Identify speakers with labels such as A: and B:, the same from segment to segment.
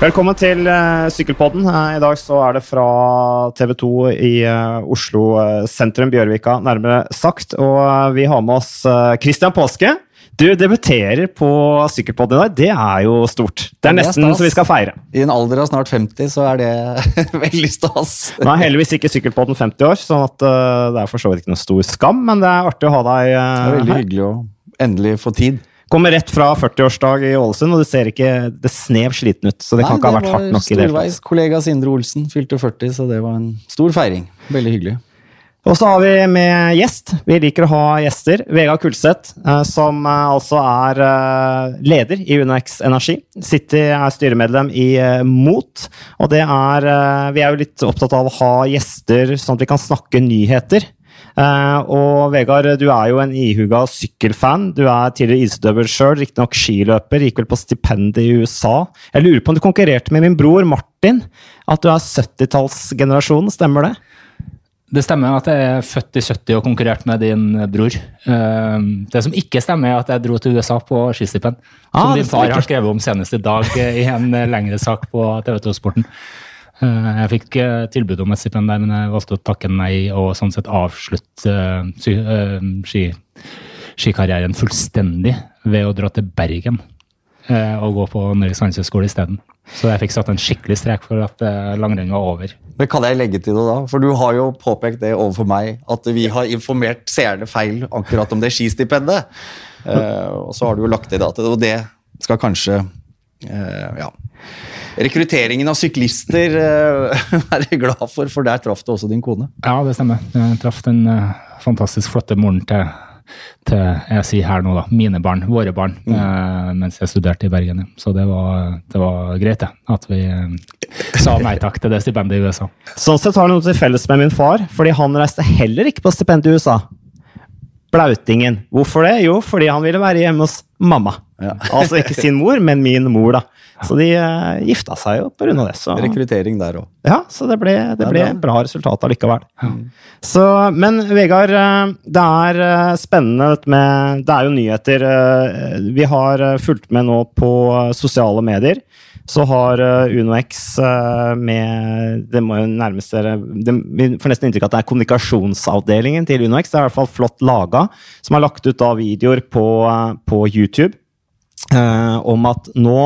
A: Velkommen til uh, Sykkelpodden. Uh, I dag så er det fra TV 2 i uh, Oslo sentrum, Bjørvika nærmere sagt. Og vi har med oss Christian Påske. Du debuterer på Sykkelpodden i dag. Det er jo stort. Det er nesten det er så vi skal feire.
B: I en alder av snart 50 så er det veldig stas.
A: Nå er heldigvis ikke Sykkelpodden 50 år, sånn at det er for så vidt ikke noe stor skam, men det er artig å ha deg her.
B: Det er veldig hyggelig å endelig få tid.
A: Kommer rett fra 40-årsdag i Ålesund, og det ser ikke det snev sliten ut. Så det Nei, kan ikke ha vært hardt nok i det
B: tatt. Kollega Sindre Olsen fylte 40, så det var en stor feiring. Veldig hyggelig.
A: Og så har vi med gjest. Vi liker å ha gjester. Vegard Kulseth, eh, som eh, altså er eh, leder i UnoX Energi. City er styremedlem i MOT. Og det er Vi er jo litt opptatt av å ha gjester sånn at vi kan snakke nyheter. Uh, og Vegard, du er jo en ihuga sykkelfan. Du er tidligere isutøver sjøl, riktignok skiløper. Gikk vel på stipend i USA. Jeg lurer på om du konkurrerte med min bror Martin? At du er 70-tallsgenerasjonen, stemmer det?
C: Det stemmer at jeg er født i 70 og konkurrerte med din bror. Uh, det som ikke stemmer, er at jeg dro til USA på skistipend. Ah, som din far har skrevet om senest i dag i en lengre sak på TV 2-sporten. Eh, jeg fikk eh, tilbud om et stipend der, men jeg valgte å takke nei og sånn sett avslutte ski, skikarrieren fullstendig ved å dra til Bergen og gå på Norges handelshøyskole isteden. Så jeg fikk satt en skikkelig strek for at langrenn var over.
B: Men Kan jeg legge til noe da? For du har jo påpekt det overfor meg, at vi har informert seerne feil akkurat om det skistipendet. og så har du jo lagt i data, og det skal kanskje ja, rekrutteringen av syklister er være glad for, for der traff du også din kone.
C: Ja, det stemmer. Jeg traff den uh, fantastisk flotte moren til, til, jeg sier her nå da, mine barn, våre barn, mm. uh, mens jeg studerte i Bergen. Så det var, det var greit, det. At vi sa nei takk til det stipendet i USA.
A: Sånn sett har du noe til felles med min far, fordi han reiste heller ikke på stipend i USA. Blautingen. Hvorfor det? Jo, fordi han ville være hjemme hos mamma. Ja. altså ikke sin mor, men min mor, da. Så de uh, gifta seg jo pga. det. Så.
B: Rekruttering der òg.
A: Ja, så det ble, det ble bra. bra resultat allikevel. Mm. Så, men Vegard, eh, det er eh, spennende med Det er jo nyheter. Vi har fulgt med nå på sosiale medier. Så har UnoX med Det må jo nærmest dere Vi får nesten inntrykk av at det er kommunikasjonsavdelingen til UnoX. Det er i hvert fall flott laga, som har lagt ut da videoer på, på YouTube om at nå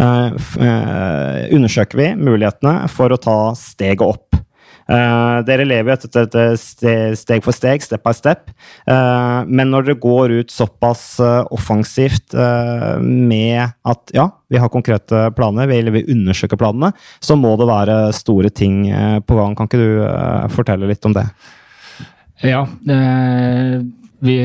A: eh, eh, undersøker vi mulighetene for å ta steget opp. Uh, dere lever jo etter steg for steg, step by step. Uh, men når dere går ut såpass uh, offensivt med at ja, vi har konkrete planer, vi, vi undersøker planene, så må det være store ting på gang. Kan ikke du fortelle litt om det?
C: Ja, vi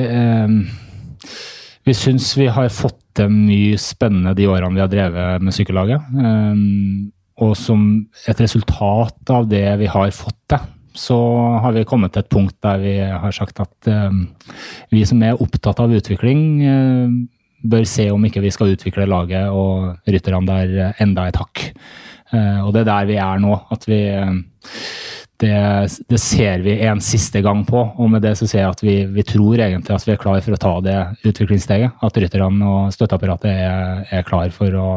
C: vi syns vi har fått til mye spennende de årene vi har drevet med sykkellaget. Um, og som et resultat av det vi har fått til, så har vi kommet til et punkt der vi har sagt at um, vi som er opptatt av utvikling, uh, bør se om ikke vi skal utvikle laget og rytterne der enda et hakk. Og det er der vi er nå. At vi det, det, ser vi en siste gang på. Og med det så ser jeg at vi, vi, tror egentlig at vi er klar for å ta det utviklingssteget. At rytterne og støtteapparatet er, er klar for å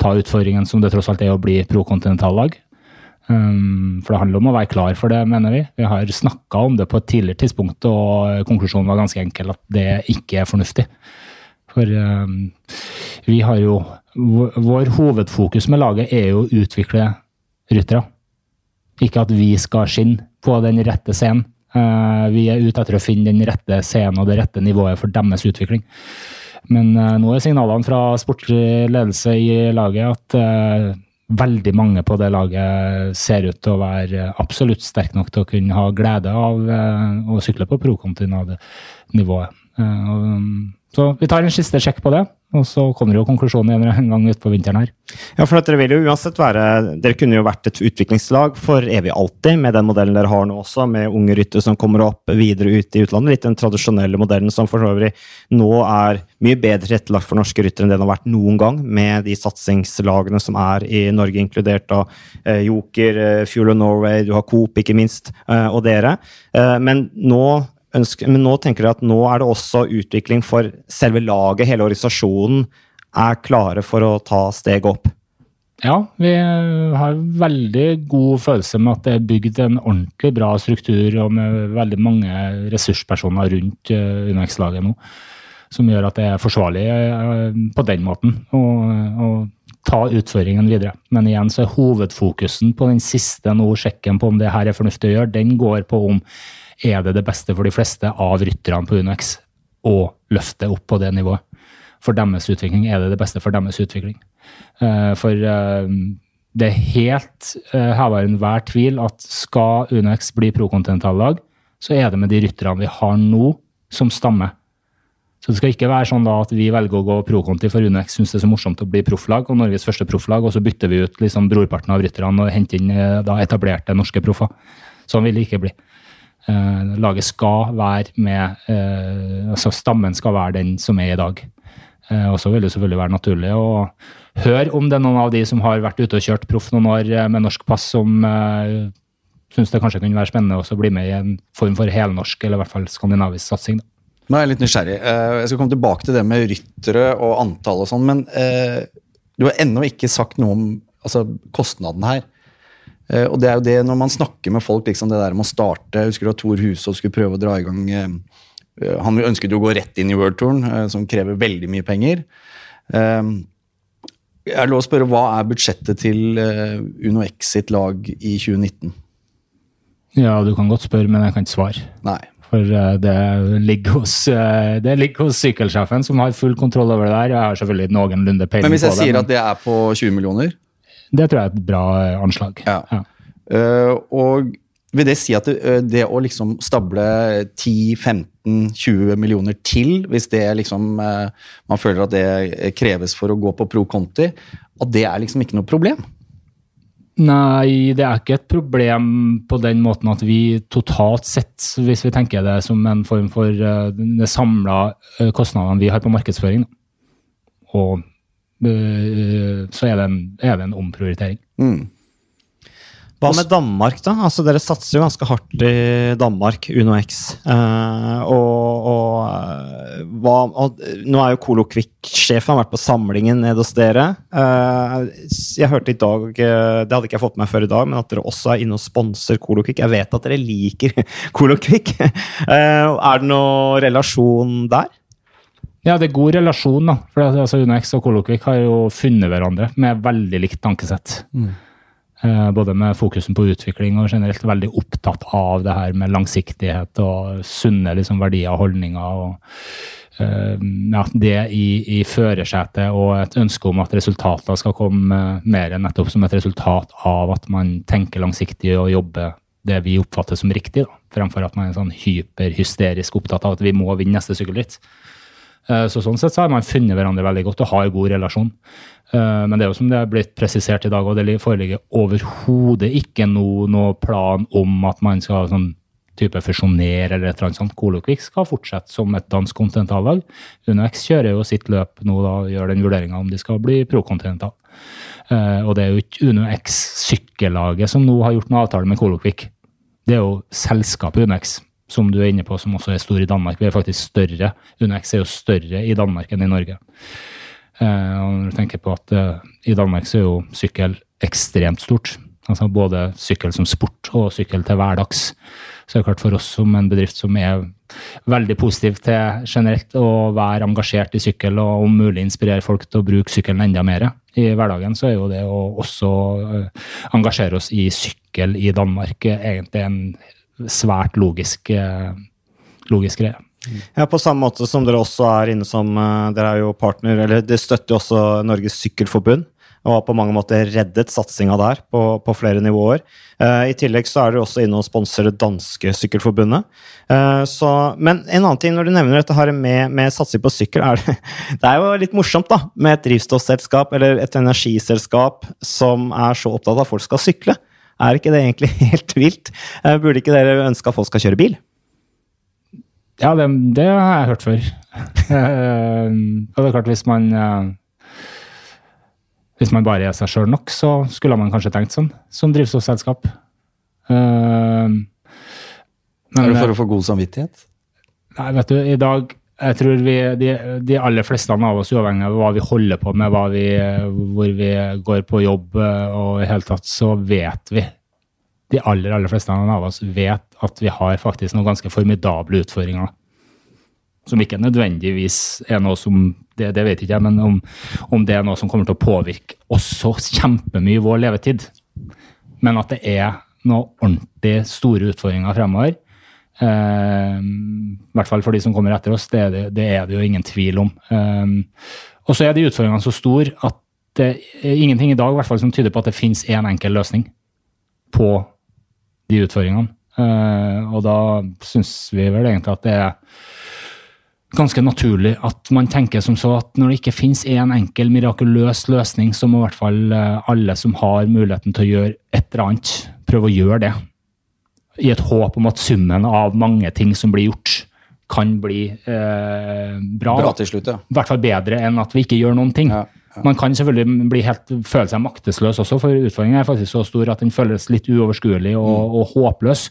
C: ta utfordringen som det tross alt er å bli prokontinentallag. Um, for det handler om å være klar for det, mener vi. Vi har snakka om det på et tidligere tidspunkt, og konklusjonen var ganske enkel, at det ikke er fornuftig. For um, vi har jo Vår hovedfokus med laget er jo å utvikle ryttere. Ikke at vi skal skinne på den rette scenen. Uh, vi er ute etter å finne den rette scenen og det rette nivået for deres utvikling. Men uh, nå er signalene fra sportlig ledelse i laget at uh, veldig mange på det laget ser ut til å være absolutt sterke nok til å kunne ha glede av å sykle på pro-kontinentalnivået. Så vi tar en siste sjekk på det. Og så kommer jo konklusjonen en gang utpå vinteren her.
A: Ja, for dere vil jo uansett være Dere kunne jo vært et utviklingslag for evig alltid, med den modellen dere har nå også, med unge ryttere som kommer opp videre ut i utlandet. Litt den tradisjonelle modellen som for øvrig nå er mye bedre tilrettelagt for norske ryttere enn det den har vært noen gang, med de satsingslagene som er i Norge, inkludert av eh, Joker, eh, Fuel of Norway, du har Coop, ikke minst, eh, og dere. Men nå ønsker, men nå tenker dere at nå er det også utvikling for selve laget, hele organisasjonen er klare for å ta steget opp?
C: Ja, vi har veldig god følelse med at det er bygd en ordentlig bra struktur og med veldig mange ressurspersoner rundt uh, UnoX-laget nå. Som gjør at det er forsvarlig uh, på den måten å, å ta utføringen videre. Men igjen så er hovedfokusen på den siste nå, sjekken på om det her er fornuftig å gjøre, den går på om er det det beste for de fleste av rytterne på UnoX å løfte opp på det nivået. For deres utvikling er det det beste for deres utvikling. Eh, for eh, det er helt uh, heva enhver tvil at skal UnoX bli prokontinentallag, så er det med de rytterne vi har nå, som stammer. Så det skal ikke være sånn da at vi velger å gå prokonti for UNEX syns det er så morsomt å bli profflag, og Norges første profflag, og så bytter vi ut liksom brorparten av rytterne og henter inn da etablerte norske proffer. Sånn vil det ikke bli. Eh, laget skal være med eh, altså Stammen skal være den som er i dag. Eh, og så vil det selvfølgelig være naturlig å høre om det er noen av de som har vært ute og kjørt proff noen år med norsk pass, som eh, syns det kanskje kunne være spennende å bli med i en form for helnorsk, eller i hvert fall skandinavisk satsing. Da.
B: Nå er jeg litt nysgjerrig. Jeg skal komme tilbake til det med ryttere og antall og sånn, men du har ennå ikke sagt noe om altså, kostnaden her. Uh, og det er jo det når man snakker med folk, liksom det der med å starte Jeg husker da Tor Hushovd skulle prøve å dra i gang Han ønsket jo å gå rett inn i worldtouren, som krever veldig mye penger. er det lov å spørre, Hva er budsjettet til Uno X sitt lag i 2019?
C: Ja, du kan godt spørre, men jeg kan ikke svare.
B: Nei.
C: For det ligger hos, det ligger hos sykkelsjefen, som har full kontroll over det der. Jeg har selvfølgelig noenlunde peiling på det.
B: Men hvis jeg sier det, at det er på 20 millioner?
C: Det tror jeg er et bra eh, anslag.
B: Ja. ja. Uh, og vil det si at det, eh, det å liksom stable 10-15-20 millioner til, hvis det liksom man føler at det kreves for å gå på pro conti, at det er liksom ikke noe problem?
C: Nei, det er ikke et problem på den måten at vi totalt sett, hvis vi tenker det som en form for uh, de samla kostnadene vi har på markedsføring, og uh, så er det en, er det en omprioritering. Mm.
A: Hva med Danmark, da? Altså, dere satser jo ganske hardt i Danmark, UnoX. Eh, og, og, eh, hva, og, nå er jo Colokvikk-sjefen vært på samlingen nede hos dere. Eh, jeg hørte i dag, eh, det hadde ikke jeg fått med før i dag, men at dere også er inne og sponser Colokvikk. Jeg vet at dere liker Colokvikk. eh, er det noen relasjon der?
C: Ja, det er god relasjon. da. For altså, UnoX og Kolokvik har jo funnet hverandre med veldig likt tankesett. Mm. Eh, både med fokusen på utvikling og generelt veldig opptatt av det her med langsiktighet og sunne liksom, verdier og holdninger. og eh, ja, Det i, i førersetet og et ønske om at resultater skal komme mer enn nettopp som et resultat av at man tenker langsiktig og jobber det vi oppfatter som riktig, da, fremfor at man er sånn hyperhysterisk opptatt av at vi må vinne neste sykkelritt. Eh, så Sånn sett så har man funnet hverandre veldig godt og har god relasjon. Eh, men det er jo som det er blitt presisert i dag, og det foreligger overhodet ikke noe, noe, plan om at man skal sånn type fusjonere eller et eller annet sånt. Kolokvik skal fortsette som et dansk kontinentallag. UnoX kjører jo sitt løp nå da, gjør den vurderinga om de skal bli prokontinental. Uh, og det er jo ikke UnoX sykkellaget som nå har gjort noen avtale med Kolokvik. Det er jo selskapet UnoX som du er inne på, som også er stor i Danmark. Vi er faktisk større. UNEX er jo større i Danmark enn i Norge. Uh, og når du tenker på at uh, I Danmark så er jo sykkel ekstremt stort. Altså Både sykkel som sport og sykkel til hverdags. Så det er klart for oss som en bedrift som er veldig positiv til generelt å være engasjert i sykkel og om mulig inspirere folk til å bruke sykkelen enda mer i hverdagen, så er jo det å også uh, engasjere oss i sykkel i Danmark egentlig en svært logisk, eh, logisk greie.
A: Ja, På samme måte som dere også er inne som eh, Dere er jo partner, eller det støtter jo også Norges Sykkelforbund. Og har på mange måter reddet satsinga der på, på, flere nivåer. Eh, I tillegg så er dere også inne og sponser det danske sykkelforbundet. Eh, så, men en annen ting når du nevner dette her med, med satsing på sykkel, er det, det er jo litt morsomt da, med et drivstoffselskap eller et energiselskap som er så opptatt av at folk skal sykle. Er ikke det egentlig helt vilt? Eh, burde ikke dere ønske at folk skal kjøre bil?
C: Ja, det, det har jeg hørt før. Eh, og det er klart, hvis man eh, hvis man bare er seg sjøl nok, så skulle man kanskje tenkt sånn, som drivstoffselskap.
B: Men, er det for å få god samvittighet?
C: Nei, vet du, i dag Jeg tror vi, de, de, aller fleste av oss, uavhengig av hva vi holder på med, vi, hvor vi går på jobb og i hele tatt, så vet vi De aller, aller fleste av oss vet at vi har faktisk noen ganske formidable utfordringer. Som ikke nødvendigvis er noe som Det, det vet ikke jeg, men om, om, det er noe som kommer til å påvirke oss så kjempemye vår levetid. Men at det er noen ordentlig store utfordringer fremover I hvert fall for de som kommer etter oss. Det er det, det, er det jo ingen tvil om. Um, og så er de utfordringene så store at det er ingenting i dag i hvert fall som tyder på at det finnes én en enkel løsning på de utfordringene. Uh, og da syns vi vel egentlig at det er ganske naturlig at man tenker som så at når det ikke finnes én en enkel, mirakuløs løsning, så må i hvert fall alle som har muligheten til å gjøre et eller annet, prøve å gjøre det i et håp om at summen av mange ting som blir gjort, kan bli eh, bra.
B: Bra til slutt, ja.
C: I hvert fall bedre enn at vi ikke gjør noen ting. Ja. Man kan selvfølgelig bli helt, føle seg maktesløs også, for utfordringen er faktisk så stor at den føles litt uoverskuelig og, mm. og, håpløs.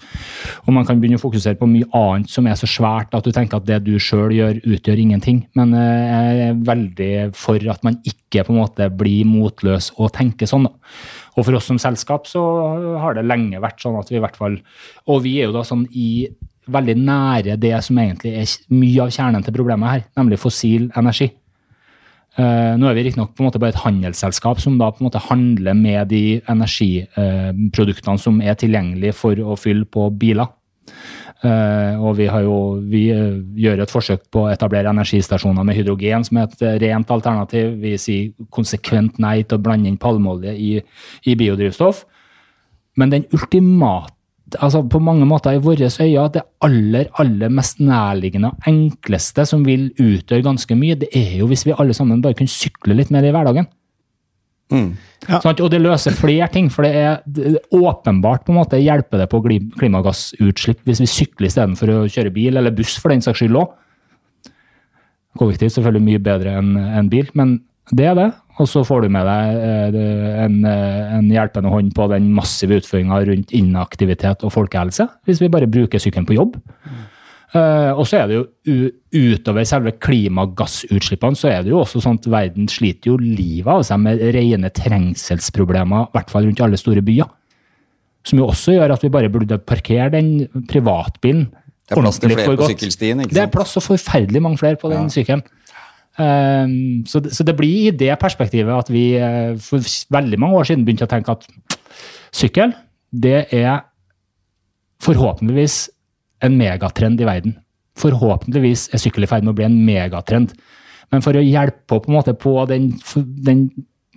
C: Og man kan begynne å fokusere på mye annet som er så svært at du tenker at det du sjøl gjør, utgjør ingenting. Men eh, jeg er veldig for at man ikke på en måte blir motløs og tenker sånn. da. Og for oss som selskap så har det lenge vært sånn at vi i hvert fall Og vi er jo da sånn i veldig nære det som egentlig er mye av kjernen til problemet her, nemlig fossil energi. Uh, nå er vi riktignok bare et handelsselskap som da på en måte handler med de energiproduktene som er tilgjengelige for å fylle på biler. Uh, og vi, jo, vi uh, gjør et forsøk på å etablere energistasjoner med hydrogen som er et rent alternativ. Vi sier konsekvent nei til å blande inn palmeolje i, i biodrivstoff. Men den ultimate altså på mange måter i våre øyne det aller aller mest nærliggende og enkleste som vil utgjøre ganske mye, det er jo hvis vi alle sammen bare kunne sykle litt mer i hverdagen. Mm. Ja. Sånn, og det løser flere ting, for det er, det er åpenbart på en måte hjelper det på klimagassutslipp hvis vi sykler istedenfor å kjøre bil, eller buss for den saks skyld òg. Kollektivt selvfølgelig mye bedre enn en bil, men det er det. Og så får du med deg eh, en, eh, en hjelpende hånd på den massive utføringa rundt inaktivitet og folkehelse, hvis vi bare bruker sykkelen på jobb. Uh, og så er det jo utover selve klimagassutslippene, så er det jo også sånn at verden sliter jo livet av seg med rene trengselsproblemer, i hvert fall rundt alle store byer. Som jo også gjør at vi bare burde parkere den privatbilen
B: det er plass til flere på sykkelstien, ikke sant?
C: Det er plass til forferdelig mange flere på den ja. sykkelen. Um, så, det, så, det blir i det perspektivet at vi uh, for veldig mange år siden begynte å tenke at sykkel, det er forhåpentligvis en megatrend i verden. Forhåpentligvis er sykkel i ferd med å bli en megatrend. Men for å hjelpe på, måte, på den, den,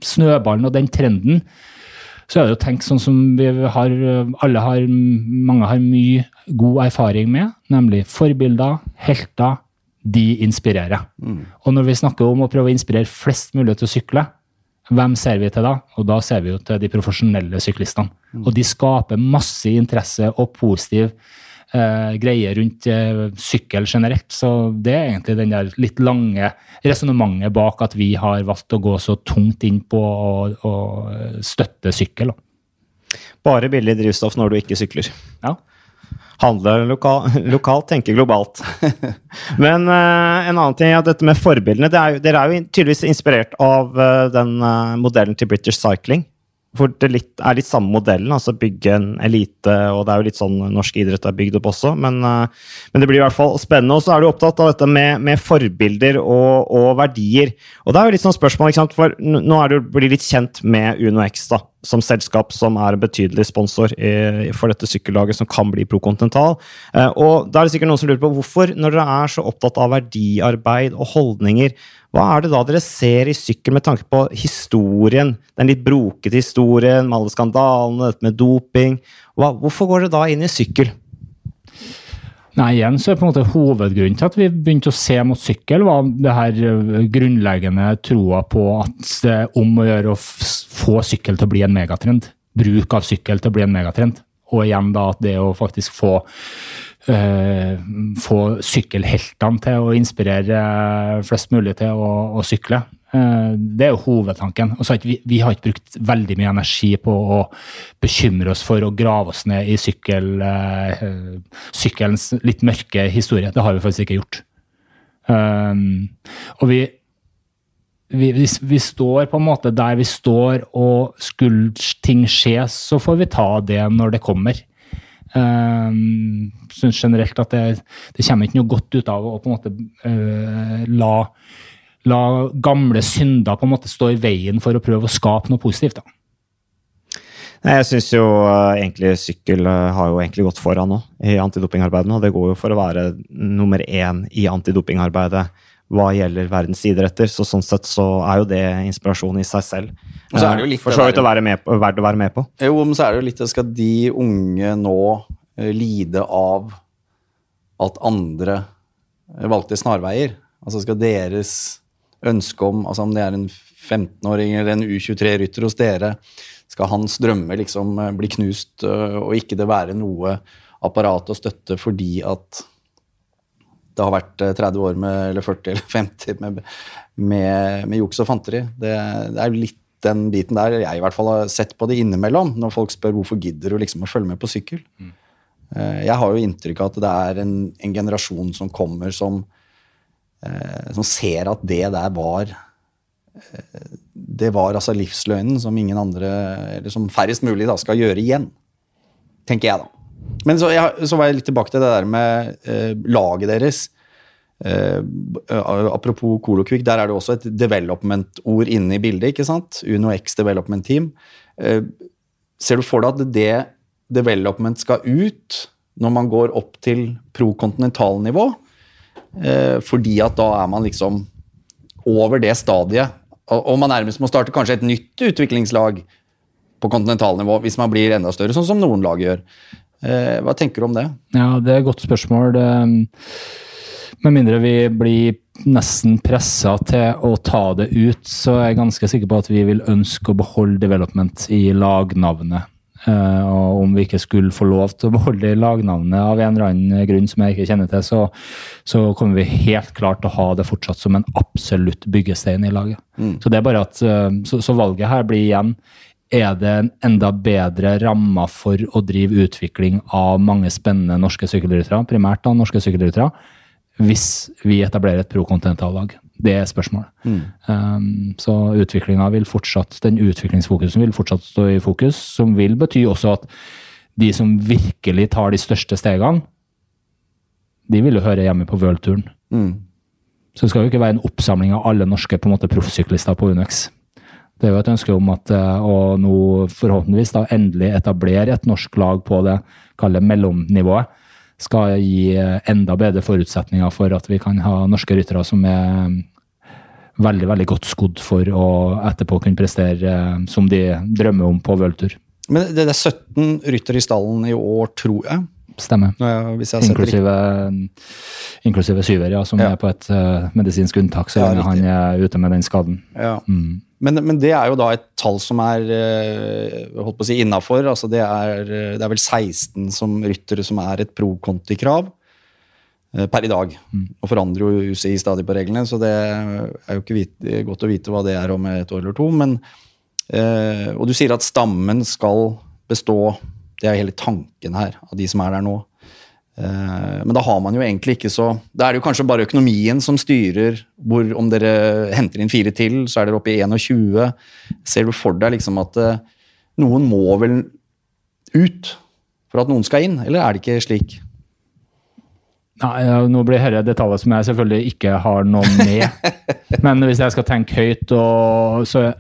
C: snøballen og den trenden, så er det å tenke sånn som vi har, alle har, mange har mye god erfaring med, nemlig forbilder, helter. De inspirerer. Mm. Og når vi snakker om å prøve å inspirere flest mulig til å sykle, hvem ser vi til da? Og da ser vi jo til de profesjonelle syklistene. Mm. Og de skaper masse interesse og positiv eh, greie rundt eh, sykkel generelt. Så det er egentlig den der litt lange resonnementet bak at vi har valgt å gå så tungt inn på å, å støtte sykkel.
A: Bare billig drivstoff når du ikke sykler.
C: Ja.
A: Handle lokal, lokalt, tenke globalt. Men uh, en annen ting er at dette med forbildene. Er jo, dere er jo tydeligvis inspirert av uh, den uh, modellen til British Cycling. For det litt, er litt samme modellen, altså bygge en elite, og det er jo litt sånn norsk idrett er bygd opp også, men, men det blir i hvert fall spennende. Og så er du opptatt av dette med, med forbilder og, og, verdier. Og det er jo litt sånn spørsmål, ikke sant? for nå er du blir litt kjent med UnoX da, som selskap som er en betydelig sponsor for dette sykkellaget, som kan bli Procontinental. Uh, og da er det sikkert noen som lurer på hvorfor, når dere er så opptatt av verdiarbeid og holdninger, hva er det da dere ser i sykkel med tanke på historien, den litt brokete historien med alle skandalene, dette med doping? Hva, hvorfor går dere da inn i sykkel?
C: Nei, igjen så er på en måte Hovedgrunnen til at vi begynte å se mot sykkel, var det her eh, grunnleggende troa på at det er om å gjøre å få sykkel til å bli en megatrend. Bruk av sykkel til å bli en megatrend. Og igjen da at det å faktisk få Uh, få sykkelheltene til å inspirere flest mulig til å, å sykle. Uh, det er jo hovedtanken. Har vi, vi, har ikke brukt veldig mye energi på å bekymre oss for å grave oss ned i sykkel, uh, sykkelens litt mørke historie. Det har vi faktisk ikke gjort. Um, og vi, vi, vi, vi, står på en måte der vi står, og skulle ting skje, så får vi ta det når det kommer. Um, synes generelt at det, det, kommer ikke noe godt ut av å på en måte uh, la, la, gamle synder på en måte stå i veien for å prøve å skape noe positivt. da.
A: Jeg syns jo uh, egentlig sykkel uh, har jo egentlig gått foran nå i antidopingarbeidet. Og det går jo for å være nummer én i antidopingarbeidet hva gjelder verdens idretter. Så sånn sett så er jo det inspirasjon i seg selv. Og så er det jo litt For så vidt verdt å være med på.
B: Jo, men så er det jo litt det Skal de unge nå uh, lide av at andre valgte snarveier? Altså skal deres ønske om altså Om det er en 15-åring eller en U23-rytter hos dere skal hans drømmer liksom eh, bli knust, eh, og ikke det være noe apparat og støtte fordi at det har vært 30 eh, år med, eller 40 eller 50 med, med, med juks og fanteri. Det, det, er litt den biten der jeg i hvert fall har sett på det innimellom, når folk spør hvorfor gidder du liksom å følge med på sykkel. Mm. Jeg har jo inntrykk av at det er en, en generasjon som kommer som, som ser at det der var det var altså livsløgnen som ingen andre, eller som færrest mulig da, skal gjøre igjen. Tenker jeg, da. Men så, jeg, så var jeg litt tilbake til det der med eh, laget deres. Eh, apropos Kolokvik, der er det også et development-ord inne i bildet. ikke sant? Uno X Development Team. Eh, ser du for deg at det development skal ut når man går opp til pro-kontinentalnivå? Eh, fordi at da er man liksom over det stadiet og man nærmest må starte kanskje et nytt utviklingslag på kontinentalnivå hvis man blir enda større, sånn som noen lag gjør. Eh, hva tenker du om det?
C: Ja, Det er et godt spørsmål. Det, med mindre vi blir nesten pressa til å ta det ut, så er jeg ganske sikker på at vi vil ønske å beholde development i lagnavnet. Uh, og om vi ikke skulle få lov til å beholde lagnavnet av en eller annen grunn som jeg ikke kjenner til, så, så kommer vi helt klart til å ha det fortsatt som en absolutt byggestein i laget. Mm. Så det er bare at, uh, så, så, valget her blir igjen er det en enda bedre ramme for å drive utvikling av mange spennende norske sykkelryttere, primært da norske sykkelryttere, hvis vi etablerer et pro-kontinentallag? Det spørsmålet. Mm. Um, så utviklinga vil fortsatt, den utviklingsfokusen vil fortsatt stå i fokus, som vil bety også at de som virkelig tar de største stegene, de vil jo høre hjemme på World-turen. Mm. Så det skal jo ikke være en oppsamling av alle norske på en måte proffsyklister på Unex. Det er jo et ønske om at eh, å nå forhåpentligvis da endelig etablere et norsk lag på det kalde mellomnivået skal gi enda bedre forutsetninger for at vi kan ha norske ryttere som er mm, veldig veldig godt skodd for å etterpå kunne prestere eh, som de drømmer om på worldtur.
B: Men det er 17 ryttere i stallen i år, tror jeg?
C: Stemmer. Ja, inklusive, inklusive Syver, ja, som ja. er på et uh, medisinsk unntak så lenge ja, han er ute med den skaden.
B: Ja. Mm. Men, men, det er jo da et tall som er uh, holdt på å si innafor. Altså det, er, det er vel 16 som ryttere som er et pro-konti-krav uh, per i dag. Mm. Og forandrer jo UCI stadig på reglene, så det er jo ikke vite, godt å vite hva det er om et år eller to. Men, og du sier at stammen skal bestå det er hele tanken her, av de som er der nå. Eh, men da har man jo egentlig ikke så Da er det jo kanskje bare økonomien som styrer hvor om dere henter inn fire til, så er dere oppe i 21. Ser du for deg liksom at eh, noen må vel ut for at noen skal inn, eller er det ikke slik?
C: Nei, Nå blir dette detaljer som jeg selvfølgelig ikke har noe med. Men hvis jeg skal tenke høyt, og, så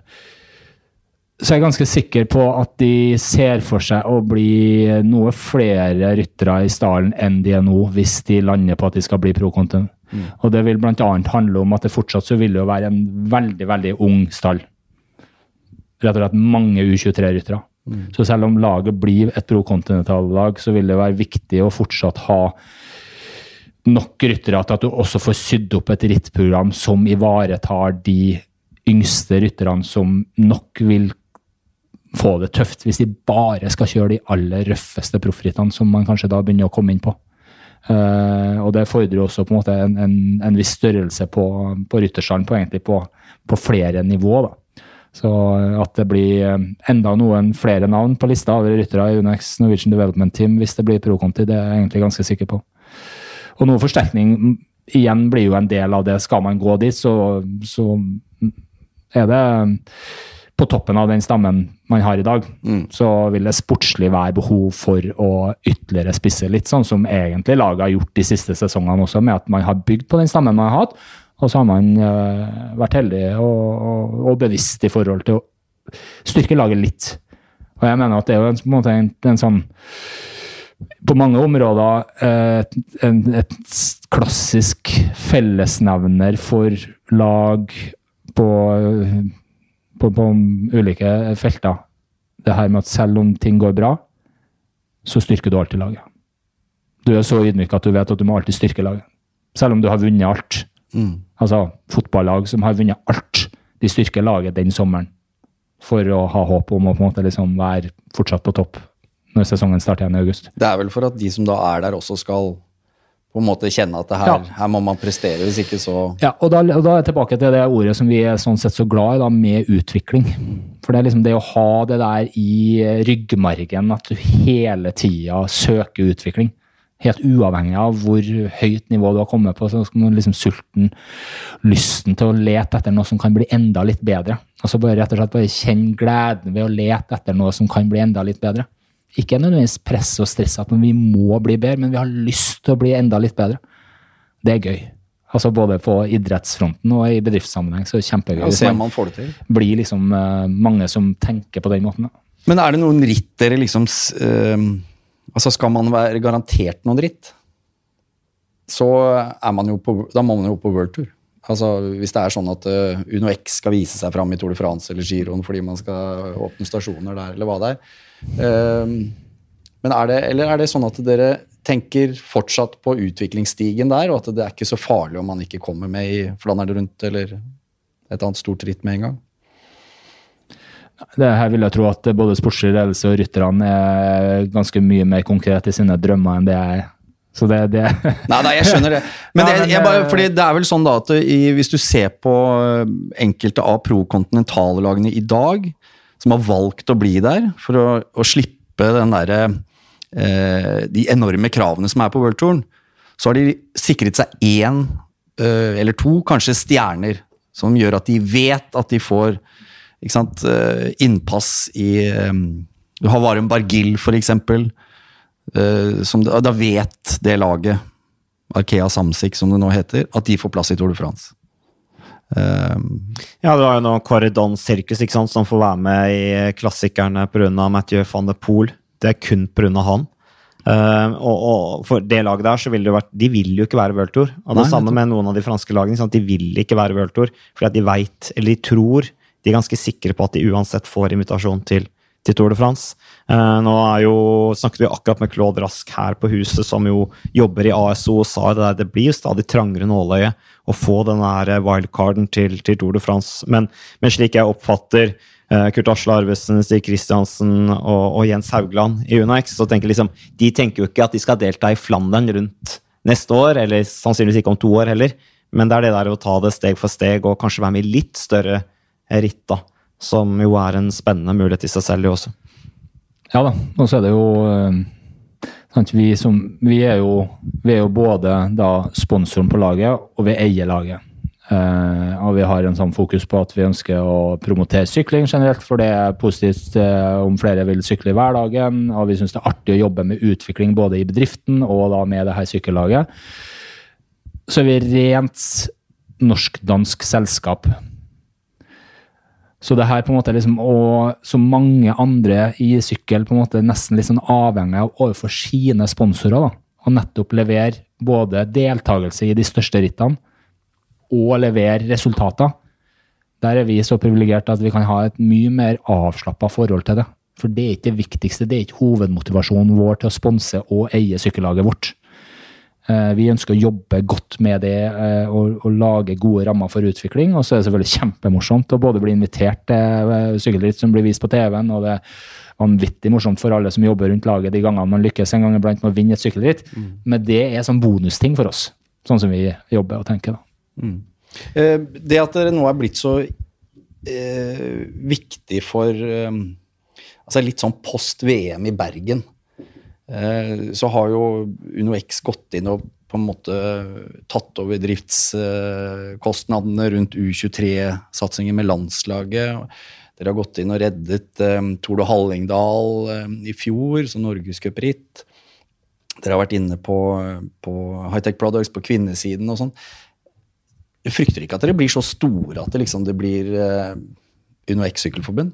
C: så jeg er ganske sikker på at de ser for seg å bli noe flere ryttere i stallen enn de er nå, hvis de lander på at de skal bli pro-content. Mm. Og det vil bl.a. handle om at det fortsatt så vil det være en veldig, veldig ung stall. Rett og slett mange U23-ryttere. Mm. Så selv om laget blir et pro-continental-lag, så vil det være viktig å fortsatt ha nok ryttere til at du også får sydd opp et rittprogram som ivaretar de yngste rytterne som nok vil få det tøft hvis de bare skal kjøre de aller røffeste proffrittene, som man kanskje da begynner å komme inn på. Uh, og det fordrer også på en måte en, en, en viss størrelse på, på rytterstallen på, på, på flere nivåer. Så at det blir eh, enda noen flere navn på lista over ryttere i Unex Norwegian Development Team hvis det blir pro-conti, det er jeg egentlig ganske sikker på. Og noe forsterkning igjen blir jo en del av det. Skal man gå dit, så, så er det på toppen av den stammen man har i dag, mm. så vil det sportslig være behov for å ytterligere spisse litt, sånn som egentlig laget har gjort de siste sesongene også, med at man har bygd på den stammen man har hatt, og så har man uh, vært heldig og, og, og, bevisst i forhold til å styrke laget litt. Og jeg mener at det er jo en, på en måte en, en sånn på mange områder et, en, et klassisk fellesnevner for lag på, på, på, ulike felter. Det her med at selv om ting går bra, så styrker du alltid laget. Du er så ydmyk at du vet at du må alltid styrke laget. Selv om du har vunnet alt. Mm. Altså fotballag som har vunnet alt, de styrker laget den sommeren for å ha håp om å på en måte liksom være fortsatt på topp når sesongen starter igjen i august.
B: Det er vel for at de som da er der, også skal på en måte kjenne at her, ja. her må man prestere, hvis ikke så
C: Ja, og da, og da, er jeg tilbake til det ordet som vi er sånn sett så glad i, da, med utvikling. For det er liksom det å ha det der i ryggmargen, at du hele tida søker utvikling. Helt uavhengig av hvor høyt nivå du har kommet på, så skal man liksom sulten, lysten til å lete etter noe som kan bli enda litt bedre. Altså bare rett og slett bare kjenn gleden ved å lete etter noe som kan bli enda litt bedre. Ikke nødvendigvis press og stress at vi må bli bedre, men vi har lyst til å bli enda litt bedre. Det er gøy. Altså Både på idrettsfronten og i bedriftssammenheng så kjempegøy.
B: Ja, ser man får det til.
C: blir liksom uh, mange som tenker på den måten. Da.
B: Men er det noen ritt dere liksom uh, Altså Skal man være garantert noen ritt, så er man jo på, da må man jo på worldtour. Altså, hvis det er sånn at uh, Uno X skal vise seg fram i Tour de France eller Giroen fordi man skal åpne stasjoner der, eller hva det er, Uh, men er det, eller er det sånn at dere tenker fortsatt på utviklingsstigen der, og at det er ikke så farlig om man ikke kommer med i Flandern rundt eller et annet stort ritt med en gang?
C: Det her vil jeg tro at både sportslig ledelse og rytterne er ganske mye mer konkret i sine drømmer enn det jeg er. Så det, det
B: Nei, nei, jeg skjønner det. Men, ja, det, bare, fordi det er vel sånn da at i, hvis du ser på enkelte av pro-kontinentallagene i dag, som har valgt å bli der for å, å slippe den derre eh, De enorme kravene som er på worldtouren. Så har de sikret seg én eh, eller to, kanskje, stjerner som gjør at de vet at de får sant, eh, innpass i eh, Du har Varum Bargil, for eksempel. Eh, som, da vet det laget, Arkea Samsic som det nå heter, at de får plass i Tour de France.
A: Um, ja, det var jo nå Corridon Circus ikke sant, som får være med i klassikerne pga. Mathieu van de Poel. Det er kun pga. han. Uh, og, og, for det laget der så vil det vært De vil jo ikke være World Tour. Og det Nei, samme med noen av de franske lagene. Sant? De vil ikke være World Tour fordi at de veit, eller de tror, de er ganske sikre på at de uansett får invitasjon til, til Tour de France. Uh, nå jo, snakket vi akkurat med Claude Rask her på huset, som jo jobber i ASO, og sa det der, det blir jo stadig trangere nåløye å få den wildcarden til, til, Tour de France. Men, men slik jeg oppfatter eh, Kurt Asle Arvesen, Stig Kristiansen og, og, Jens Haugland i UNAX, så tenker liksom, de tenker jo ikke at de skal delta i Flandern rundt neste år, eller sannsynligvis ikke om to år heller. Men det er det der å ta det steg for steg og kanskje være med i litt større ritt, da. Som jo er en spennende mulighet i seg selv, jo også.
C: Ja da, og så er det jo sant, vi, som, vi, er jo, vi, er jo, både da sponsoren på laget, og vi eier laget. Uh, og vi har en sånn fokus på at vi ønsker å promotere sykling generelt, for det er positivt uh, om flere vil sykle i hverdagen. Og vi syns det er artig å jobbe med utvikling både i bedriften og da med det her sykkellaget. Så er vi rent norsk-dansk selskap. Så det her på en måte liksom, og så mange andre i sykkel på en måte nesten sånn avhengig av overfor sine sponsorer. da, Å nettopp levere både deltakelse i de største rittene og levere resultater. Der er vi så privilegerte at vi kan ha et mye mer avslappa forhold til det. For det er ikke det viktigste, det er ikke hovedmotivasjonen vår til å sponse og eie sykkellaget vårt. Eh, vi ønsker å jobbe godt med det eh, og, og, lage gode rammer for utvikling. Og så er det selvfølgelig kjempemorsomt å både bli invitert til eh, sykkelritt som blir vist på TV-en, og det er vanvittig morsomt for alle som jobber rundt laget de gangene man lykkes en gang iblant med å vinne et sykkelritt. Mm. Men det er sånn bonusting for oss, sånn som vi jobber og tenker. da. Mm.
B: Det at dere nå er blitt så eh, viktig for eh, altså litt sånn post VM i Bergen så har jo UnoX gått inn og på en måte tatt over driftskostnadene rundt U23-satsingen med landslaget. Dere har gått inn og reddet um, Tord og Hallingdal um, i fjor, som norgescupritt. Dere har vært inne på, på Hightech Products på kvinnesiden og sånn. Jeg frykter ikke at dere blir så store at det, liksom, det blir uh, Uno X sykkelforbund?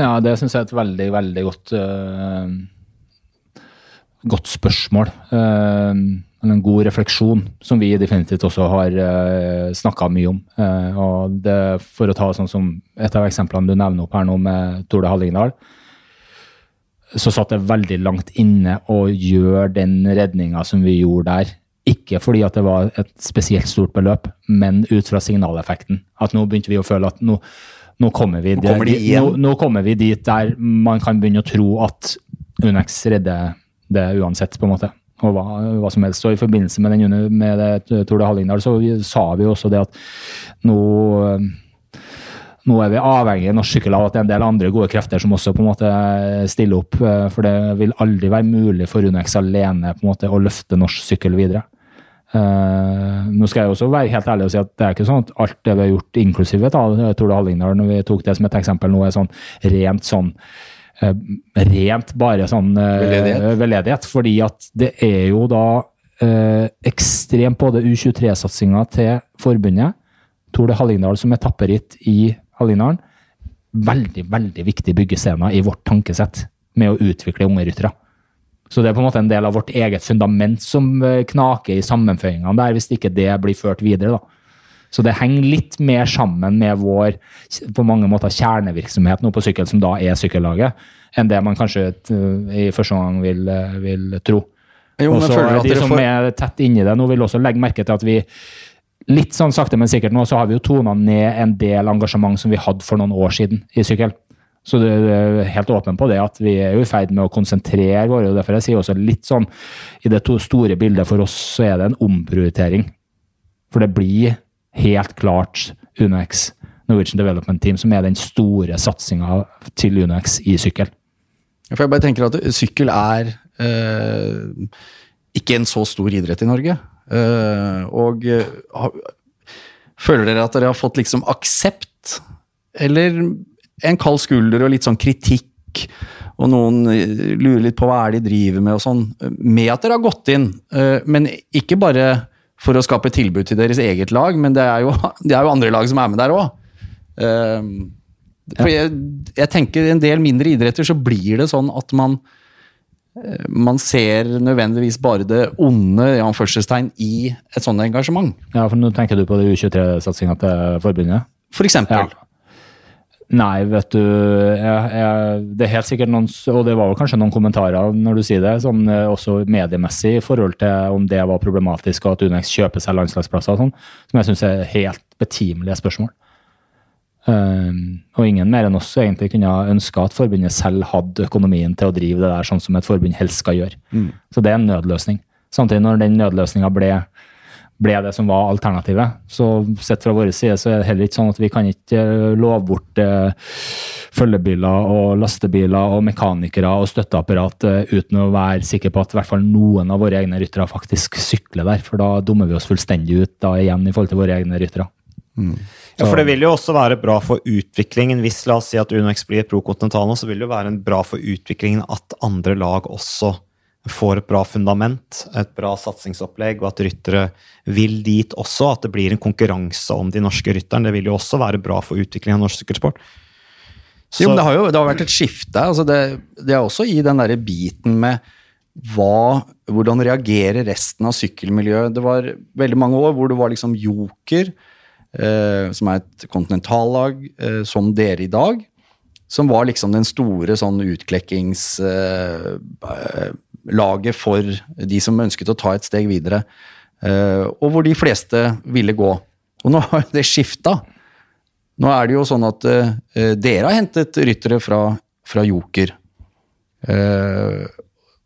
C: Ja, det syns jeg er et veldig, veldig godt uh, godt spørsmål. Uh, en god refleksjon, som vi definitivt også har uh, snakka mye om. Uh, og det, For å ta sånn som et av eksemplene du nevner opp her nå med Tore Hallingdal, så satt det veldig langt inne å gjøre den redninga som vi gjorde der. Ikke fordi at det var et spesielt stort beløp, men ut fra signaleffekten. At nå begynte vi å føle at nå, nå, kommer, vi, nå, kommer, de nå kommer vi dit der man kan begynne å tro at Unex redder det uansett, på en måte. Og hva, hva som helst. Og I forbindelse med, den, med det Tore Hallingdal så sa vi også det at nå nå er vi avhengig i norsk sykkel av at det er en del andre gode krefter som også på en måte stiller opp. For det vil aldri være mulig for Unex alene på en måte å løfte norsk sykkel videre. Uh, nå skal jeg også være helt ærlig og si at det er ikke sånn at alt det vi har gjort, inklusive Tore Hallingdal, når vi tok det som et eksempel nå, er sånn rent sånn Eh, rent bare sånn eh, veldedighet. veldedighet. Fordi at det er jo da eh, ekstremt både U23-satsinga til forbundet, Tore Hallingdal som etapperitt i Hallingdalen, veldig, veldig viktig byggescene i vårt tankesett med å utvikle unge ryttere. Så det er på en måte en del av vårt eget fundament som knaker i sammenføyingene der, hvis ikke det blir ført videre. da. Så det henger litt mer sammen med vår på mange måter kjernevirksomhet nå på sykkel, som da er sykkellaget, enn det man kanskje i første omgang vil, vil tro. Jo, også, de som får... er tett inni det nå, vil også legge merke til at vi litt sånn sakte, men sikkert nå, så har vi jo tona ned en del engasjement som vi hadde for noen år siden i sykkel. Så du er helt åpen på det at vi er jo i ferd med å konsentrere våre og Derfor jeg sier også litt sånn I det store bildet for oss så er det en omprioritering. For det blir helt klart UnoX, Norwegian Development Team, som er den store satsinga til UnoX i sykkel.
B: For jeg bare tenker at sykkel er eh, ikke en så stor idrett i Norge. Eh, og ha, føler dere at dere har fått liksom aksept, eller en kald skulder og litt sånn kritikk, og noen lurer litt på hva er de driver med og sånn, med at dere har gått inn, eh, men ikke bare for å skape tilbud til deres eget lag, men det er jo, det er jo andre lag som er med der òg. Ehm, for jeg, jeg, tenker en del mindre idretter så blir det sånn at man eh, man ser nødvendigvis bare det onde i anførselstegn i et sånt engasjement.
C: Ja, for nå tenker du på det U23-satsinga til forbundet?
B: For eksempel. Ja.
C: Nei, vet du jeg, jeg, Det er helt sikkert noen Og det var vel kanskje noen kommentarer når du sier det, sånn eh, også mediemessig i forhold til om det var problematisk og at Unex kjøper seg landslagsplasser og sånn, som jeg syns er helt betimelige spørsmål. Um, og ingen mer enn oss egentlig kunne ønska at forbundet selv hadde økonomien til å drive det der sånn som et forbund helst skal gjøre. Mm. Så det er en nødløsning. Samtidig, når den nødløsninga ble ble det som var alternativet. Så sett fra vår side så er det heller ikke sånn at vi kan ikke eh, love bort eh, følgebiler og lastebiler og mekanikere og støtteapparat eh, uten å være sikker på at i hvert fall noen av våre egne ryttere faktisk sykler der. For da dummer vi oss fullstendig ut da igjen i forhold til våre egne ryttere.
A: Mm. Ja, for Det vil jo også være bra for utviklingen. Hvis la oss si at UnoX blir pro continental nå, så vil det jo være bra for utviklingen at andre lag også får et bra fundament, et bra satsingsopplegg, og at ryttere vil dit også. At det blir en konkurranse om de norske rytterne. Det vil jo også være bra for utviklingen av norsk sykkelsport.
B: Så, jo, men det har jo det har vært et skifte. Altså det, det, er også i den derre biten med hva, hvordan reagerer resten av sykkelmiljøet. Det var veldig mange år hvor det var liksom Joker, eh, som er et kontinentallag, eh, som dere i dag. Som var liksom den store sånn utklekkings... Eh, laget for de som ønsket å ta et steg videre. Eh, og hvor de fleste ville gå. Og nå har det skifta. Nå er det jo sånn at uh, dere har hentet ryttere fra, fra Joker. Uh,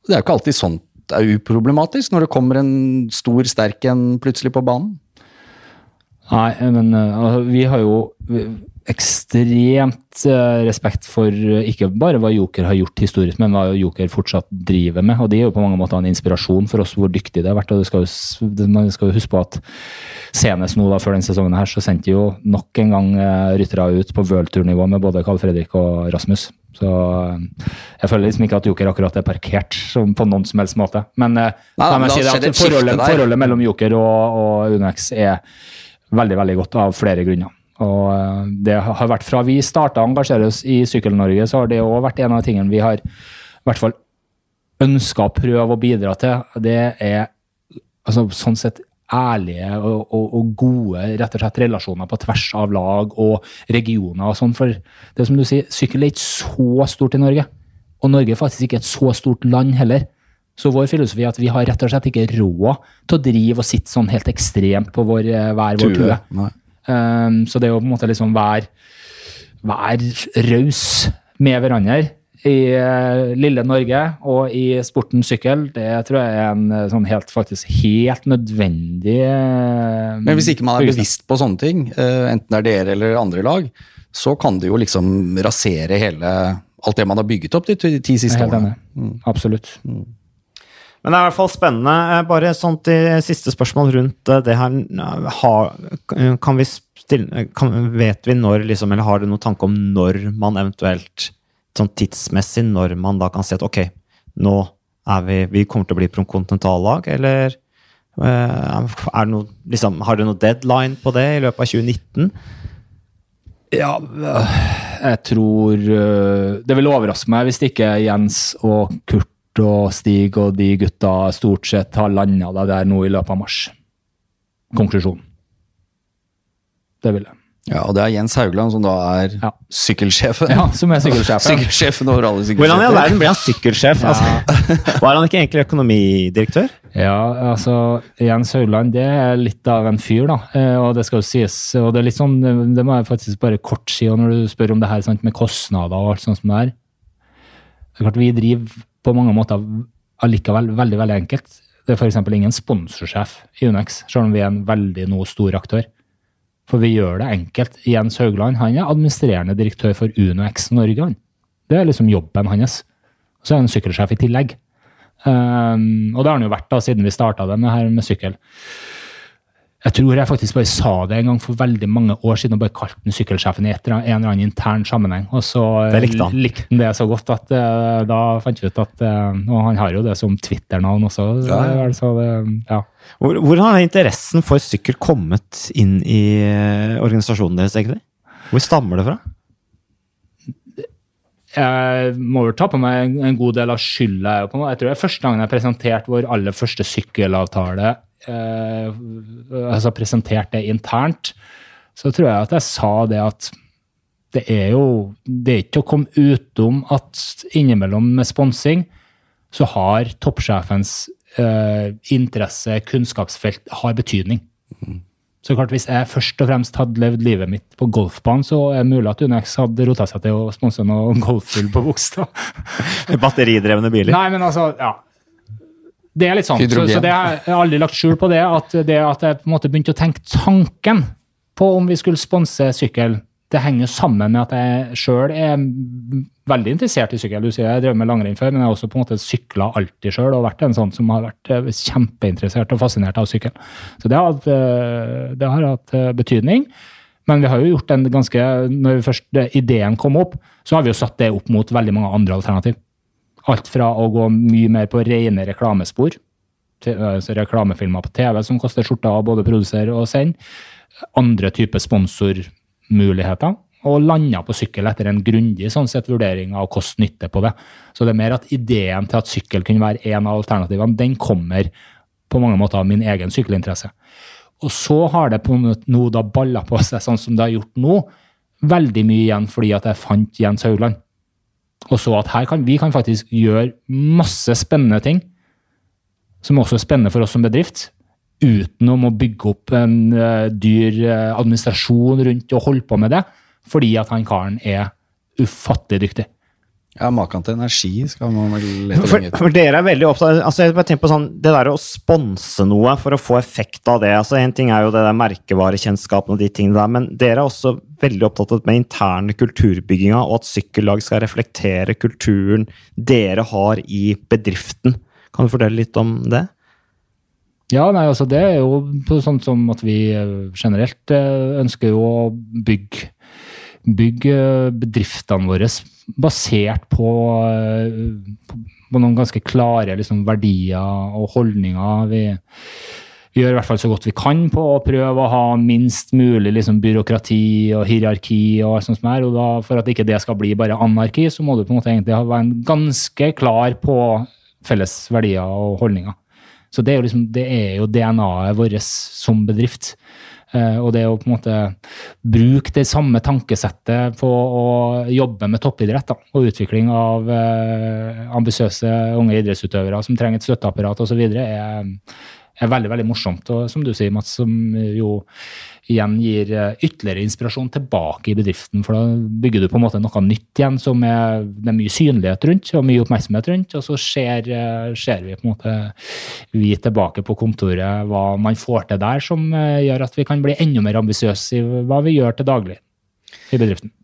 B: det er jo ikke alltid sånt det er uproblematisk når det kommer en stor sterk en plutselig på banen.
C: Nei, men altså, vi har jo ekstremt uh, respekt for uh, ikke bare hva Joker har gjort historisk, men hva Joker fortsatt driver med. Og de er jo på mange måter en inspirasjon for oss hvor dyktig det har vært. og det skal jo, Man skal jo huske på at senest nå da, før denne sesongen her, så sendte jo nok en gang ryttere ut på worldtour-nivå med både Carl Fredrik og Rasmus. Så jeg føler liksom ikke at Joker akkurat er parkert på noen som helst måte. Men, Nei, men si det, forholdet, forholdet, mellom Joker og, og Unex er veldig veldig godt av flere grunner. Og eh, det har vært Fra vi starta å engasjere oss i Sykkel-Norge, så har det òg vært en av tingene vi har i hvert fall ønska å prøve å bidra til. Det er altså, sånn sett ærlige og, og, og, gode rett og slett relasjoner på tvers av lag og regioner. og sånn, For det som du sier, sykkel er ikke så stort i Norge. Og Norge er faktisk ikke et så stort land heller. Så vår filosofi er at vi har rett og slett ikke råd til å drive og sitte sånn helt ekstremt på vår, eh, hver vår tue. Um, så det å på en måte liksom være, vær raus med hverandre i uh, lille Norge og i sporten sykkel, det tror jeg er en uh, sånn helt, faktisk helt nødvendig uh,
B: Men hvis ikke man er bevisst på sånne ting, enten det er dere eller andre lag, så kan det jo liksom rasere hele alt det man har bygget opp de ti siste årene.
C: Mm. Absolutt. Mm.
A: Men det er i hvert fall spennende. Eh, bare sånt siste spørsmål rundt eh, det her. kan vi stille, kan, vet vi når, liksom, eller har du noen tanke om når man eventuelt, sånn tidsmessig, når man da kan si at ok, nå er vi Vi kommer til å bli kontinentallag, eller eh, er det noe, liksom, har du noen deadline på det i løpet av 2019?
C: Ja, jeg tror Det vil overraske meg hvis ikke Jens og Kurt og Stig og de gutta stort sett har landa der nå i løpet av mars. Konklusjon. Det vil jeg.
B: Ja, og det er Jens Haugland som da er ja. sykkelsjefen.
C: Ja, som er sykkelsjefen.
B: sykkelsjefen over alle sykkelsjefer.
A: Hvordan i all verden ble han sykkelsjef? Ja. Altså, var han ikke egentlig økonomidirektør?
C: Ja, altså Jens Haugland det er litt av en fyr, da. Eh, og det skal jo sies. Og det er litt sånn, det må jeg faktisk bare kort si når du spør om det her sant, med kostnader og alt sånt som det er. Det er klart Vi driver på mange måter allikevel veldig veldig enkelt. Det er f.eks. ingen sponsorsjef i Unex, selv om vi er en veldig nå stor aktør. For vi gjør det enkelt. Jens Haugland han er administrerende direktør for UnoX Norge. Det er liksom jobben hans. Så er han sykkelsjef i tillegg. Um, og det har han jo vært da, siden vi starta det med, her med sykkel. Jeg tror jeg faktisk bare sa det en gang for veldig mange år siden og bare kalte den sykkelsjefen i en eller annen intern sammenheng. Og så likte han. likte han det så godt at uh, da fant vi ut at uh, Og han har jo det som Twitter-navn også. Ja. Altså, det, ja.
A: Hvor, hvor, har interessen for sykkel kommet inn i organisasjonen deres, egentlig? Hvor stammer det fra?
C: Jeg må vel ta på meg en god del av skylda. Jeg tror det er første gangen jeg presenterte vår aller første sykkelavtale eh, altså presentert det internt, så tror jeg at jeg sa det at det er jo Det er ikke til å komme utom at innimellom med sponsing så har toppsjefens eh, interesse, kunnskapsfelt, har betydning. Mm. Så klart, Hvis jeg først og fremst hadde levd livet mitt på golfbanen, så er det mulig at Unex hadde rota seg til å sponse noe golfhull på Bogstad.
A: Batteridrevne biler?
C: Nei, men altså, ja. Det er litt sånn. Så, så, det har jeg aldri lagt skjul på det. At, det at jeg på en måte begynte å tenke tanken på om vi skulle sponse sykkel, det henger sammen med at jeg sjøl er veldig interessert i sykkel. Du sier jeg drev med langrenn før, men jeg har også på en måte sykla alltid sjøl og vært en sånn som har vært eh, kjempeinteressert og fascinert av sykkel. Så det har, hatt, det har hatt eh, betydning. Men vi har jo gjort en ganske Når først ideen kom opp, så har vi jo satt det opp mot veldig mange andre alternativ. Alt fra å gå mye mer på rene reklamespor, til, altså reklamefilmer på TV som koster skjorta å både produsere og sende, andre typer sponsormuligheter, og landa på sykkel etter en grundig sånn sett vurdering av kost-nytte på det. Så det er mer at ideen til at sykkel kunne være en av alternativene, den kommer på mange måter av min egen sykkelinteresse. Og så har det på noe da balla på seg sånn som det har gjort nå, veldig mye igjen fordi at jeg fant Jens Haugland og så at her kan vi kan faktisk gjøre masse spennende ting, som også er spennende for oss som bedrift, uten å bygge opp en uh, dyr uh, administrasjon rundt og holde på med det, fordi at han karen er ufattelig dyktig.
B: Ja, Maken til energi skal man vel lete
A: For, for dere er veldig opptatt altså jeg bare tenker på sånn, Det der å sponse noe for å få effekt av det altså En ting er jo det der merkevarekjennskapen og de tingene der, men dere er også veldig opptatt med interne kulturbygginga, og at sykkellag skal reflektere kulturen dere har i bedriften. Kan du fortelle litt om det?
C: Ja, nei, altså det er jo sånn som at vi eh, generelt eh, ønsker jo å bygge, bygge bedriftene våre basert på, eh, på, noen ganske klare liksom, verdier og holdninger. Vi, vi gjør i hvert fall så godt vi kan på å prøve å ha minst mulig liksom, byråkrati og hierarki. og alt sånt som er, og da, For at ikke det skal bli bare anarki, så må du på en måte egentlig være ganske klar på felles verdier og holdninger. Så det er jo, liksom, jo DNA-et vårt som bedrift. Eh, og det å på en måte bruke det samme tankesettet på å jobbe med toppidrett da, og utvikling av eh, ambisiøse unge idrettsutøvere som trenger et støtteapparat osv., er, er veldig veldig morsomt. Og som du sier, Mats, som jo igjen gir eh, ytterligere inspirasjon tilbake i bedriften. For da bygger du på en måte noe nytt igjen som er, det er mye synlighet rundt og mye oppmerksomhet rundt. Og så ser, eh, ser vi på en måte vi tilbake på kontoret hva man får til der som eh, gjør at vi kan bli enda mer ambisiøse i hva vi gjør til daglig i bedriften.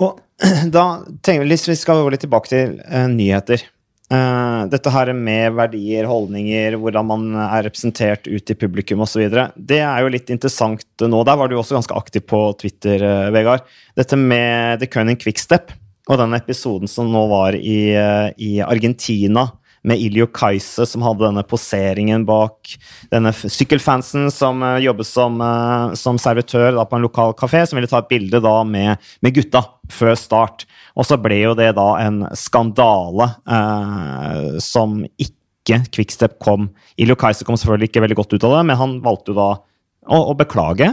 A: Og da tenker vi, hvis vi skal gå litt tilbake til uh, nyheter. Eh, dette her med verdier, holdninger, hvordan man er representert ut i publikum osv. Det er jo litt interessant nå. Der var du også ganske aktiv på Twitter, uh, Vegard. Dette med The Cunning Quickstep og den episoden som nå var i, uh, i Argentina med Iljo Kajse, som hadde denne poseringen bak denne sykkelfansen som uh, jobber som, uh, som servitør da, på en lokal kafé, som ville ta et bilde da med, med gutta før start. Og så ble jo det da en skandale uh, som ikke Quickstep kom Iljo Kajse kom selvfølgelig ikke veldig godt ut av det, men han valgte jo da å, å beklage.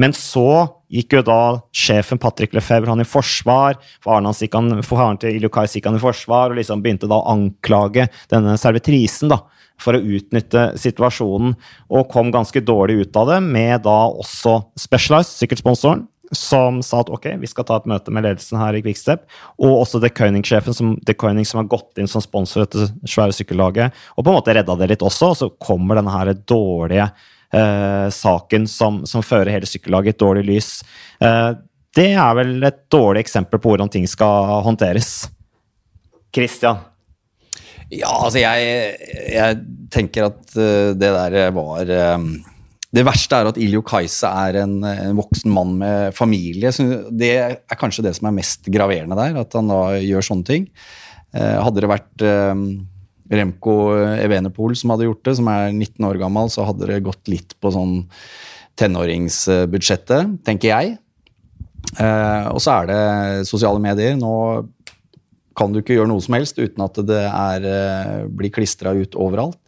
A: Men så gikk jo da sjefen Patrick Lefebvre han i forsvar. Faren, hans gikk han, faren til Ilukai gikk han i forsvar og liksom begynte da å anklage denne servitrisen da, for å utnytte situasjonen, og kom ganske dårlig ut av det, med da også Specialized, sykkelsponsoren, som sa at ok, vi skal ta et møte med ledelsen her i Quickstep, og også The Coining-sjefen, som, The Koenig som har gått inn som sponsor etter svære sykkellaget, og på en måte redda det litt også, og så kommer denne her dårlige eh, saken som, som fører hele sykkellaget i et dårlig lys. Eh, det er vel et dårlig eksempel på hvordan ting skal håndteres. Christian?
B: Ja, altså jeg, jeg tenker at eh, det der var eh, Det verste er at Iljo Kajsa er en, en voksen mann med familie. Så det er kanskje det som er mest graverende der, at han da gjør sånne ting. Eh, hadde det vært Remco Evenepool som hadde gjort det, som er 19 år gammel, så hadde det gått litt på sånn tenåringsbudsjettet, tenker jeg. Eh, og så er det sosiale medier. Nå kan du ikke gjøre noe som helst uten at det er, eh, blir klistra ut overalt.